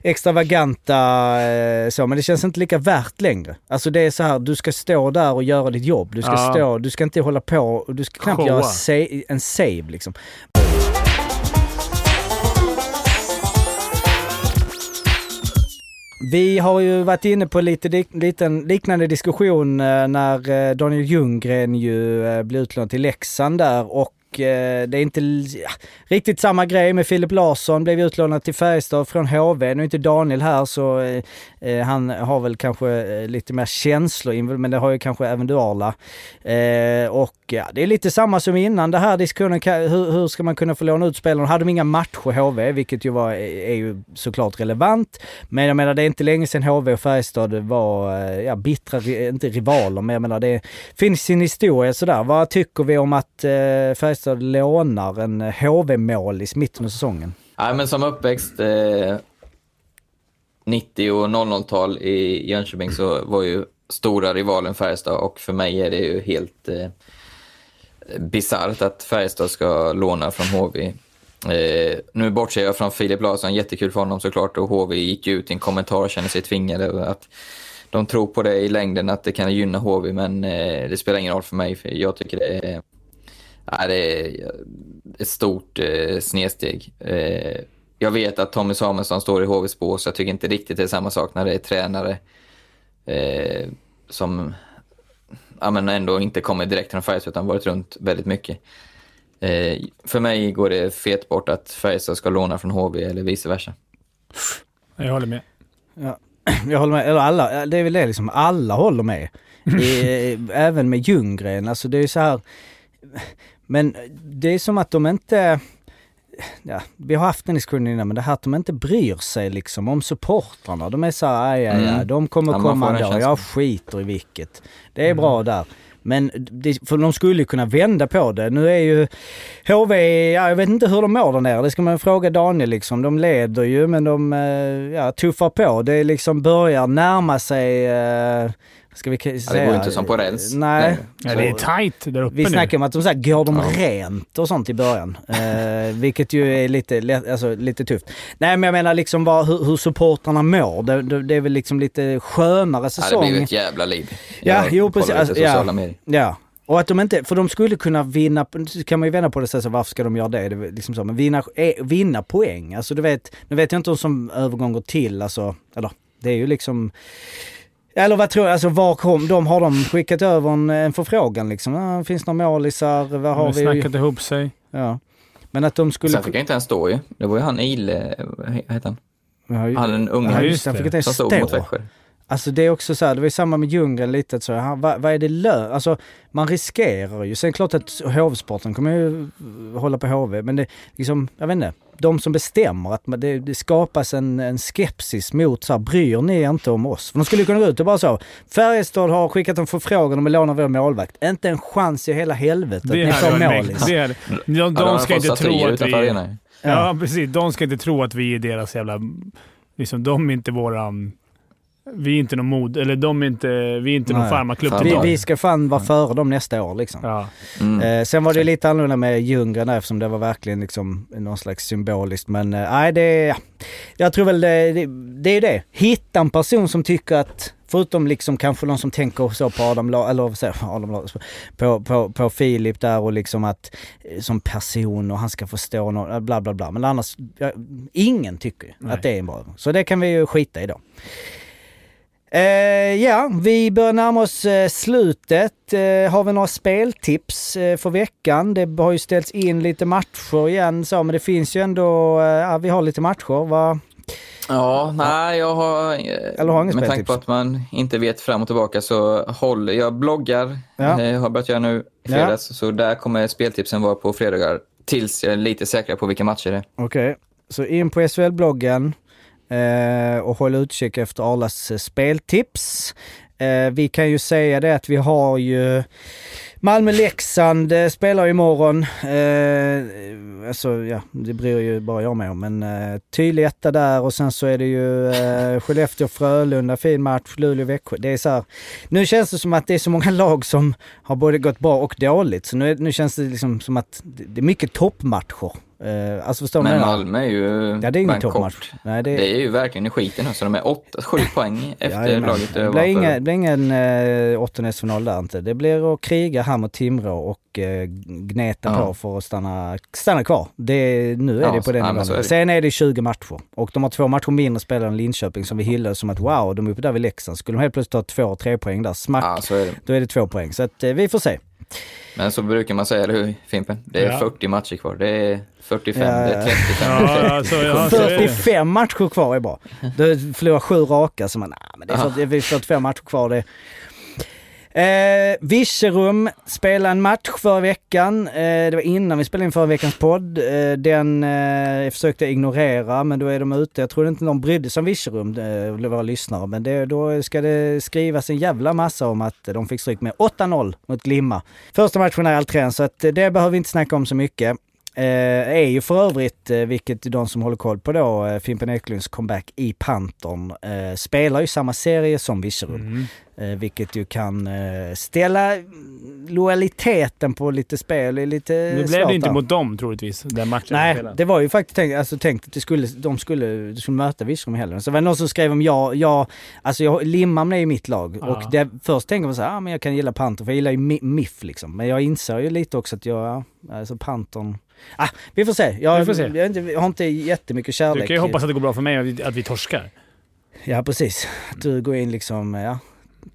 extravaganta eh, så, men det känns inte lika värt längre. Alltså det är så här, du ska stå där och göra ditt jobb. Du ska Ja. stå, du ska inte hålla på du ska knappt Showa. göra en save liksom. Vi har ju varit inne på lite liten, liknande diskussion eh, när eh, Daniel Ljunggren ju eh, blev utlånad till Leksand där och det är inte ja, riktigt samma grej med Filip Larsson, blev utlånad till Färjestad från HV. Nu är inte Daniel här så eh, han har väl kanske eh, lite mer känslor men det har ju kanske även du Arla. Eh, och ja, det är lite samma som innan det här diskussionen, hur, hur ska man kunna få låna ut spelarna? Hade de inga matcher HV, vilket ju var, eh, är ju såklart relevant. Men jag menar det är inte länge sedan HV och Färjestad var, eh, ja bittra, inte rivaler, men jag menar det finns sin historia sådär. Vad tycker vi om att eh, Färjestad lånar en HV-målis mitten av säsongen? Nej, men som uppväxt eh, 90 och 00-tal i Jönköping så var ju stora rivalen Färjestad och för mig är det ju helt eh, bisarrt att Färjestad ska låna från HV. Eh, nu bortser jag från Filip Larsson, jättekul för honom såklart och HV gick ut i en kommentar och kände sig tvingade att de tror på det i längden att det kan gynna HV men eh, det spelar ingen roll för mig för jag tycker det är, Nej, det är ett stort eh, snedsteg. Eh, jag vet att Tommy Samuelsson står i HVs bås så jag tycker inte riktigt det är samma sak när det är tränare eh, som ja, men ändå inte kommer direkt från Färjestad utan varit runt väldigt mycket. Eh, för mig går det fet bort att Färjestad ska låna från HV eller vice versa. Jag håller med. Jag håller med, eller alla, det är väl det liksom, alla håller med. I, även med Ljunggren, alltså det är så här. Men det är som att de inte, ja, vi har haft den diskussionen innan, men det här att de inte bryr sig liksom om supportrarna. De är så här, aj, aj, aj, Mm. de kommer Ja, komma ändå, jag skiter i vilket. Det är bra där. Men det, för de skulle ju kunna vända på det. Nu är ju HV, ja, jag vet inte hur de mår där nere. Det ska man fråga Daniel liksom. De leder ju men de eh, ja, tuffar på. Det är liksom börjar närma sig, eh, ska vi säga? Ja, det går inte som på räls. Nej. Ja, det är tajt där uppe Vi snackar om att de så här, går de Ja. rent och sånt i början. Eh, vilket ju är lite, alltså, lite tufft. Nej men jag menar liksom vad, hur, hur supportrarna mår. Det, det, det är väl liksom lite skönare Ja, det säsong. blir ett jävla liv. Ja, Jag jo, precis. Alltså, ja. medier. Ja. Och att de inte, för de skulle kunna vinna, kan man ju vända på det och säga så, varför ska de göra det? det liksom så, men vinna, eh, vinna poäng. Alltså du vet, nu vet jag inte om som övergång går till, alltså, eller det är ju liksom eller vad tror jag, alltså var kom de? Har de skickat över en, en förfrågan liksom? Ah, finns det några målisar? Vad De har vi? snackat ihop sig. Ja. Men att de skulle... Sen fick jag inte ens stå ju. Det var ju han Ile, vad heter han? Ja, ju- Han den unge ja, just just det. Han fick inte ens stod mot stå. Växjö. Alltså det är också så här, det var ju samma med Ljunggren lite så här, vad, vad är det lön? Alltså man riskerar ju. Sen är det klart att HV-sporten kommer ju hålla på HV, men det liksom, jag vet inte. De som bestämmer att det, det skapas en, en skepsis mot så här, bryr ni er inte om oss? För de skulle kunna gå ut och bara så, Färjestad har skickat en förfrågan om att låna vår målvakt. Inte en chans i hela helvetet att ni får målis. mäktigt. Det hade- De, de, Ja, har ska inte tro att vi... arenan. Ja, precis. De ska inte tro att vi är deras jävla... Liksom, de är inte våran... Vi är inte någon mod... Eller de är inte... Vi är inte någon Nej. farmaklubb Fan, till Vi, vi ska fan vara före dem nästa år liksom. Ja. Mm. Eh, sen var det lite annorlunda med Ljunggren eftersom det var verkligen liksom någon slags symboliskt. Men eh, nej, det ja. Jag tror väl det, det, det är det. Hitta en person som tycker att, förutom liksom kanske någon som tänker så på Adam La, eller jag, Adam La, på, på, på Filip där och liksom att eh, som person och han ska förstå något, bla bla bla. Men annars, ja, ingen tycker ju Nej. att det är en bra Så det kan vi ju skita i då. Eh, ja, vi börjar närma oss eh, slutet. Eh, har vi några speltips eh, för veckan? Det har ju ställts in lite matcher igen så, men det finns ju ändå, eh, ja, vi har lite matcher. Va? Ja, nej, jag har... Eller har med tanke speltips? på att man inte vet fram och tillbaka så håller jag bloggar. Ja. Eh, har börjat göra nu i Ja. fredags. Så där kommer speltipsen vara på fredagar. Tills jag är lite säkrare på vilka matcher det är. Okej, så in på SHL-bloggen eh, och håll utkik efter Arlas eh, speltips. Eh, vi kan ju säga det att vi har ju Malmö-Leksand eh, spelar imorgon. Eh, alltså ja, det bryr ju bara jag mig om. Men eh, tydlig etta där och sen så är det ju eh, Skellefteå-Frölunda, fin match, Luleå-Växjö. Det är så här, nu känns det som att det är så många lag som har både gått bra och dåligt. Så nu, nu känns det liksom som att det är mycket toppmatcher. Eh, alltså förstår Men? Malmö är ju Ja, det är ingen toppmatch. Nej, det, Det är ju verkligen i skiten nu, så de är åtta, sju poäng efter Jajamän. laget det blir ingen, det blir ingen eh, åttondelsfinal där inte. Det blir att kriga här mot Timrå och eh, gneta Ja. på för att stanna, stanna kvar. Det, nu är Ja, det på den ja, nivån. Sen är det 20 matcher och de har två matcher mindre spelare än Linköping som vi hyllar som att wow, de är uppe där vid Leksand. Skulle de helt plötsligt ta två, tre poäng där, smack, Ja, är då är det två poäng. Så att eh, vi får se. Men så brukar man säga, eller hur Fimpen? Det är Ja. 40 matcher kvar. Det är 45, Ja, det är ja. 35. Ja, alltså, ja, så är det. 45 matcher kvar är bra. Du förlorar sju raka så man, men är, Ja. för, det är 45 matcher kvar. Det, Eh, Virserum spelade en match förra veckan. Eh, det var innan vi spelade in förra veckans podd. Eh, den eh, försökte jag ignorera, men då är de ute. Jag trodde inte någon brydde sig om Virserum, eh, våra lyssnare. Men det, då ska det skrivas en jävla massa om att de fick stryk med 8-0 mot Glimma. Första matchen är Alträn, så att eh, det behöver vi inte snacka om så mycket. Eh, är ju för övrigt, eh, vilket de som håller koll på då, eh, Fimpen Eklunds comeback i Panton, eh, spelar ju samma serie som Virserum. Mm. Eh, vilket ju kan eh, ställa lojaliteten på lite spel i lite Nu blev svårt det inte där. mot dem troligtvis, den matchen. Nej, det var ju faktiskt tänkt, alltså, tänkt att det skulle, de skulle, de skulle möta Virserum i helgen. Så det var någon som skrev om jag, jag alltså jag, Limhamn är ju mitt lag. Ja. Och det, först tänker man så här, ah, men jag kan gilla Panton för jag gillar ju Mi- MIF liksom. Men jag inser ju lite också att jag, ja, alltså Panton, ah, vi får se. Jag, Vi får se. Jag, har inte- jag har inte jättemycket kärlek. Du kan ju hoppas att det går bra för mig, att vi, att vi torskar. Ja precis. Att du går in liksom, ja,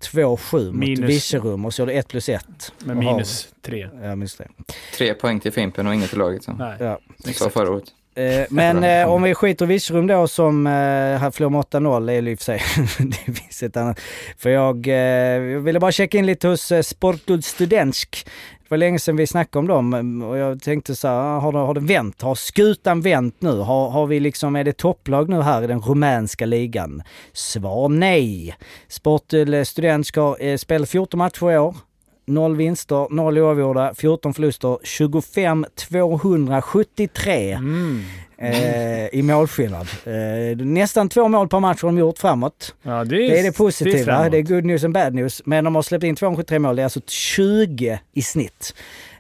2-7 mot Minus. Virserum och så är det 1 plus 1. Med minus tre. Ja, minns det. Tre poäng till Fimpen och inget till laget som Nej. Ja. vi sa förra året. Eh, Men eh, om vi skiter i Virserum då som eh, här förlorar med 8-0, är det i och för sig, det finns ett annat. För jag, eh, jag ville bara checka in lite hos eh, Sportgud Studentsk. Det var länge sedan vi snackade om dem och jag tänkte så här, ah, har det, har det vänt? Har skutan vänt nu? Har, har vi liksom, är det topplag nu här i den rumänska ligan? Svar nej. Sportgud eh, Student ska eh, 14 matcher i år. Noll vinster, noll oavgjorda, 14 förluster, 25 273 Mm eh, i målskillnad. Eh, nästan två mål per match har de gjort framåt. Ja, det, Det är det positiva. framåt. Det är, good news and bad news. Men de har släppt in 273 mål. Det är alltså 20 i snitt.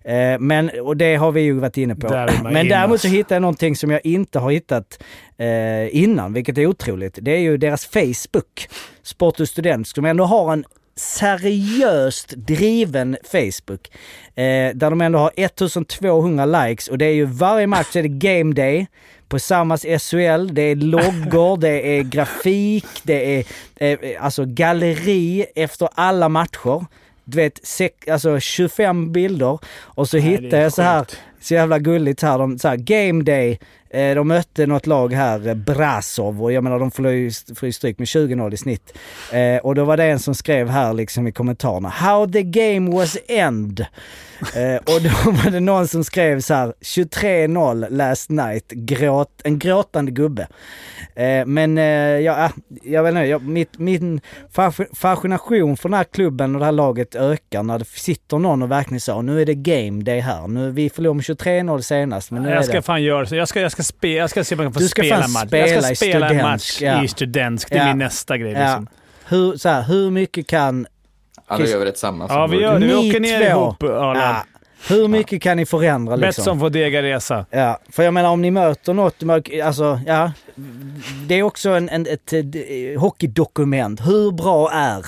Eh, men, och det har vi ju varit inne på. Där är Men däremot så hittade jag någonting som jag inte har hittat eh, innan, vilket är otroligt. Det är ju deras Facebook, Sport och Student, som ändå har en seriöst driven Facebook. Eh, där de ändå har 1200 likes och det är ju varje match är det game day på Sammas SHL, det är loggor, det är grafik, det är eh, alltså galleri efter alla matcher. Du vet, sek, alltså 25 bilder och så Nej, hittar jag så här så jävla gulligt här, de, så här game day, eh, de mötte något lag här, eh, Brasov, och jag menar de får ju stryk med 20-0 i snitt. Eh, och då var det en som skrev här liksom i kommentarerna, How the game was end. Eh, och då var det någon som skrev så här 23-0 last night, gråt, en gråtande gubbe. Eh, men eh, ja, ah, jag vet inte, jag, mitt, min fascination för den här klubben och det här laget ökar när det sitter någon och verkligen så, nu är det game day här. Nu, vi förlorar med 23-0 senast, men nu är Jag ska det... fan göra så. Jag ska, jag ska, spe, jag ska se om jag kan få Du ska spela en match. spela jag ska spela en match ja. i Studentsk. Det är Ja. min nästa grej. Ja. Liksom. Hur, så här, hur mycket kan... Ja, då gör vi det tillsammans. Ja, vi gör det. Vi åker ner ihop, Arland. Ja, hur mycket kan ni förändra liksom? Betsson får dega resa. Ja, för jag menar om ni möter något, alltså ja. Det är också en, en, ett, ett, eh, hockeydokument. Hur bra är?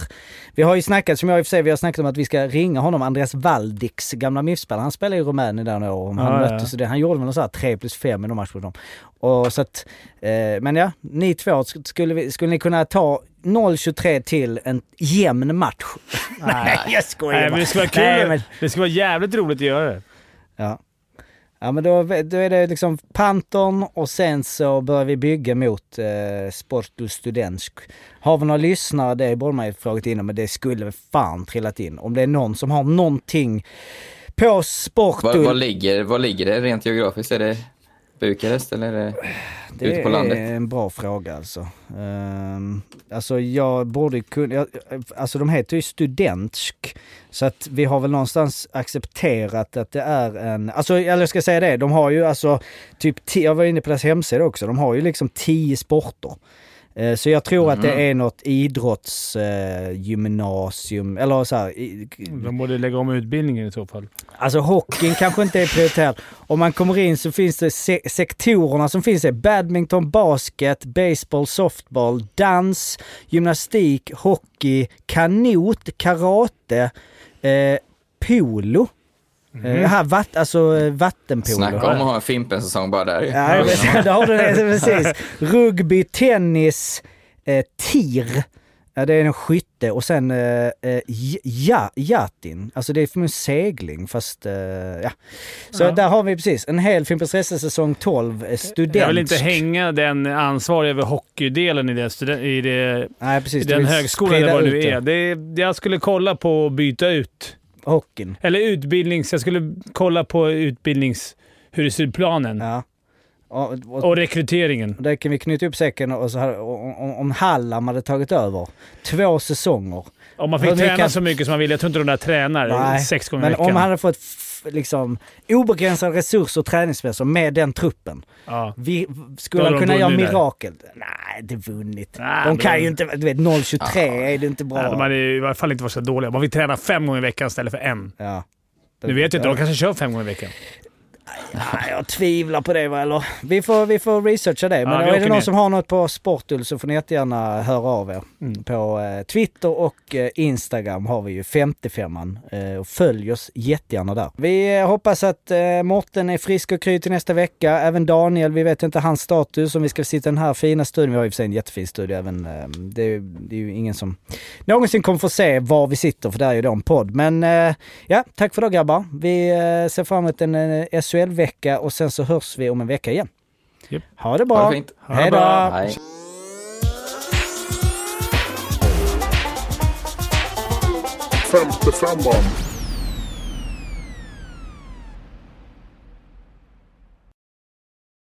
Vi har ju snackat, som jag i och för sig, vi har snackat om att vi ska ringa honom, Andreas Valdiks gamla MIF-spelare. Han spelar i Rumänien där några år. Om Han, Ja, ja. det, han gjorde väl något så här 3 plus 5 i de matcherna. dem. Och så att, eh, men ja, ni två, sk- skulle, vi, skulle ni kunna ta 0-23 till en jämn match? Nej, jag skojar Nej, men det ska vara kul. Nej, men- Det ska vara jävligt roligt att göra det. Ja. Ja men då, då är det liksom Panton och sen så börjar vi bygga mot eh, Sportul Studentsk. Har vi några lyssnare, det borde man ju frågat in men det skulle fan trillat in. Om det är någon som har någonting på Var, var, ligger, var ligger det rent geografiskt? Är det Bukarest eller är det det ute på landet? är en bra fråga alltså. Um, alltså jag borde kunna, jag, alltså de heter ju Studentsk. Så att vi har väl någonstans accepterat att det är en, alltså eller jag ska säga det, de har ju alltså typ, jag var inne på deras hemsida också, de har ju liksom tio sporter. Eh, Så jag tror att det är något idrottsgymnasium, eller så här, i- De borde lägga om utbildningen i så fall. Alltså hockeyn kanske inte är prioriterad. Om man kommer in så finns det se- sektorerna som finns är badminton, basket, baseball, softball, dans, gymnastik, hockey, kanot, karate, eh, polo. Eh, här, vatt, alltså eh, vattenpolo. Snacka om att ha en Fimpen-säsong bara där. Ja, jag vet, har du det precis. Rugby, tennis, eh, tir. Ja, det är en skytte och sen eh, eh, ja, jatin. Alltså det är för en segling fast eh, ja. Så Ja. där har vi precis en hel Fimpen Stresse säsong 12 eh, student. Jag vill inte hänga den ansvarig över hockeydelen i, det, i, det, Nej i precis. du den högskolan eller vad ut du är. Det, jag skulle kolla på att byta ut. Hockeyn. Eller utbildnings... Jag skulle kolla på utbildnings... Hur det ser ut planen. Ja. Och, och, Och rekryteringen. där kan vi knyta upp säcken och så här, om, om, Hallam hade tagit över. Två säsonger. Om man fick Hur träna mycket- så mycket som man vill. Jag tror inte de där tränar Nej, sex gånger i Men veckan. om han hade fått liksom obegränsade resurser och träningsmässigt med den truppen. ja. Vi, skulle han kunna göra där. mirakel? Nej, inte vunnit. Nej, de men kan de- ju inte... Du vet 0,23 är det inte bra. Nej, de hade i alla fall inte varit så dåliga. Man fick träna fem gånger i veckan istället för en. ja. Nu vet jag inte, de kanske kör fem gånger i veckan. Nej, jag tvivlar på det va, eller? Vi får, vi får researcha det. Men Ja, är det någon ner. som har något på Sportull så får ni jättegärna höra av er. Mm. På eh, Twitter och eh, Instagram har vi ju 55an. Eh, följ oss jättegärna där. Vi eh, hoppas att eh, Morten är frisk och kry till nästa vecka. Även Daniel, vi vet inte hans status om vi ska sitta i den här fina studion. Vi har ju för sig en jättefin studio även. Eh, det, är, det är ju ingen som någonsin kommer få se var vi sitter för det är ju då en podd. Men eh, ja, tack för det grabbar. Vi ser fram emot en eh, SHL-vecka och sen så hörs vi om en vecka igen. Japp. Ha det bra! Ha det fint. Ha Hej då! Femte femman.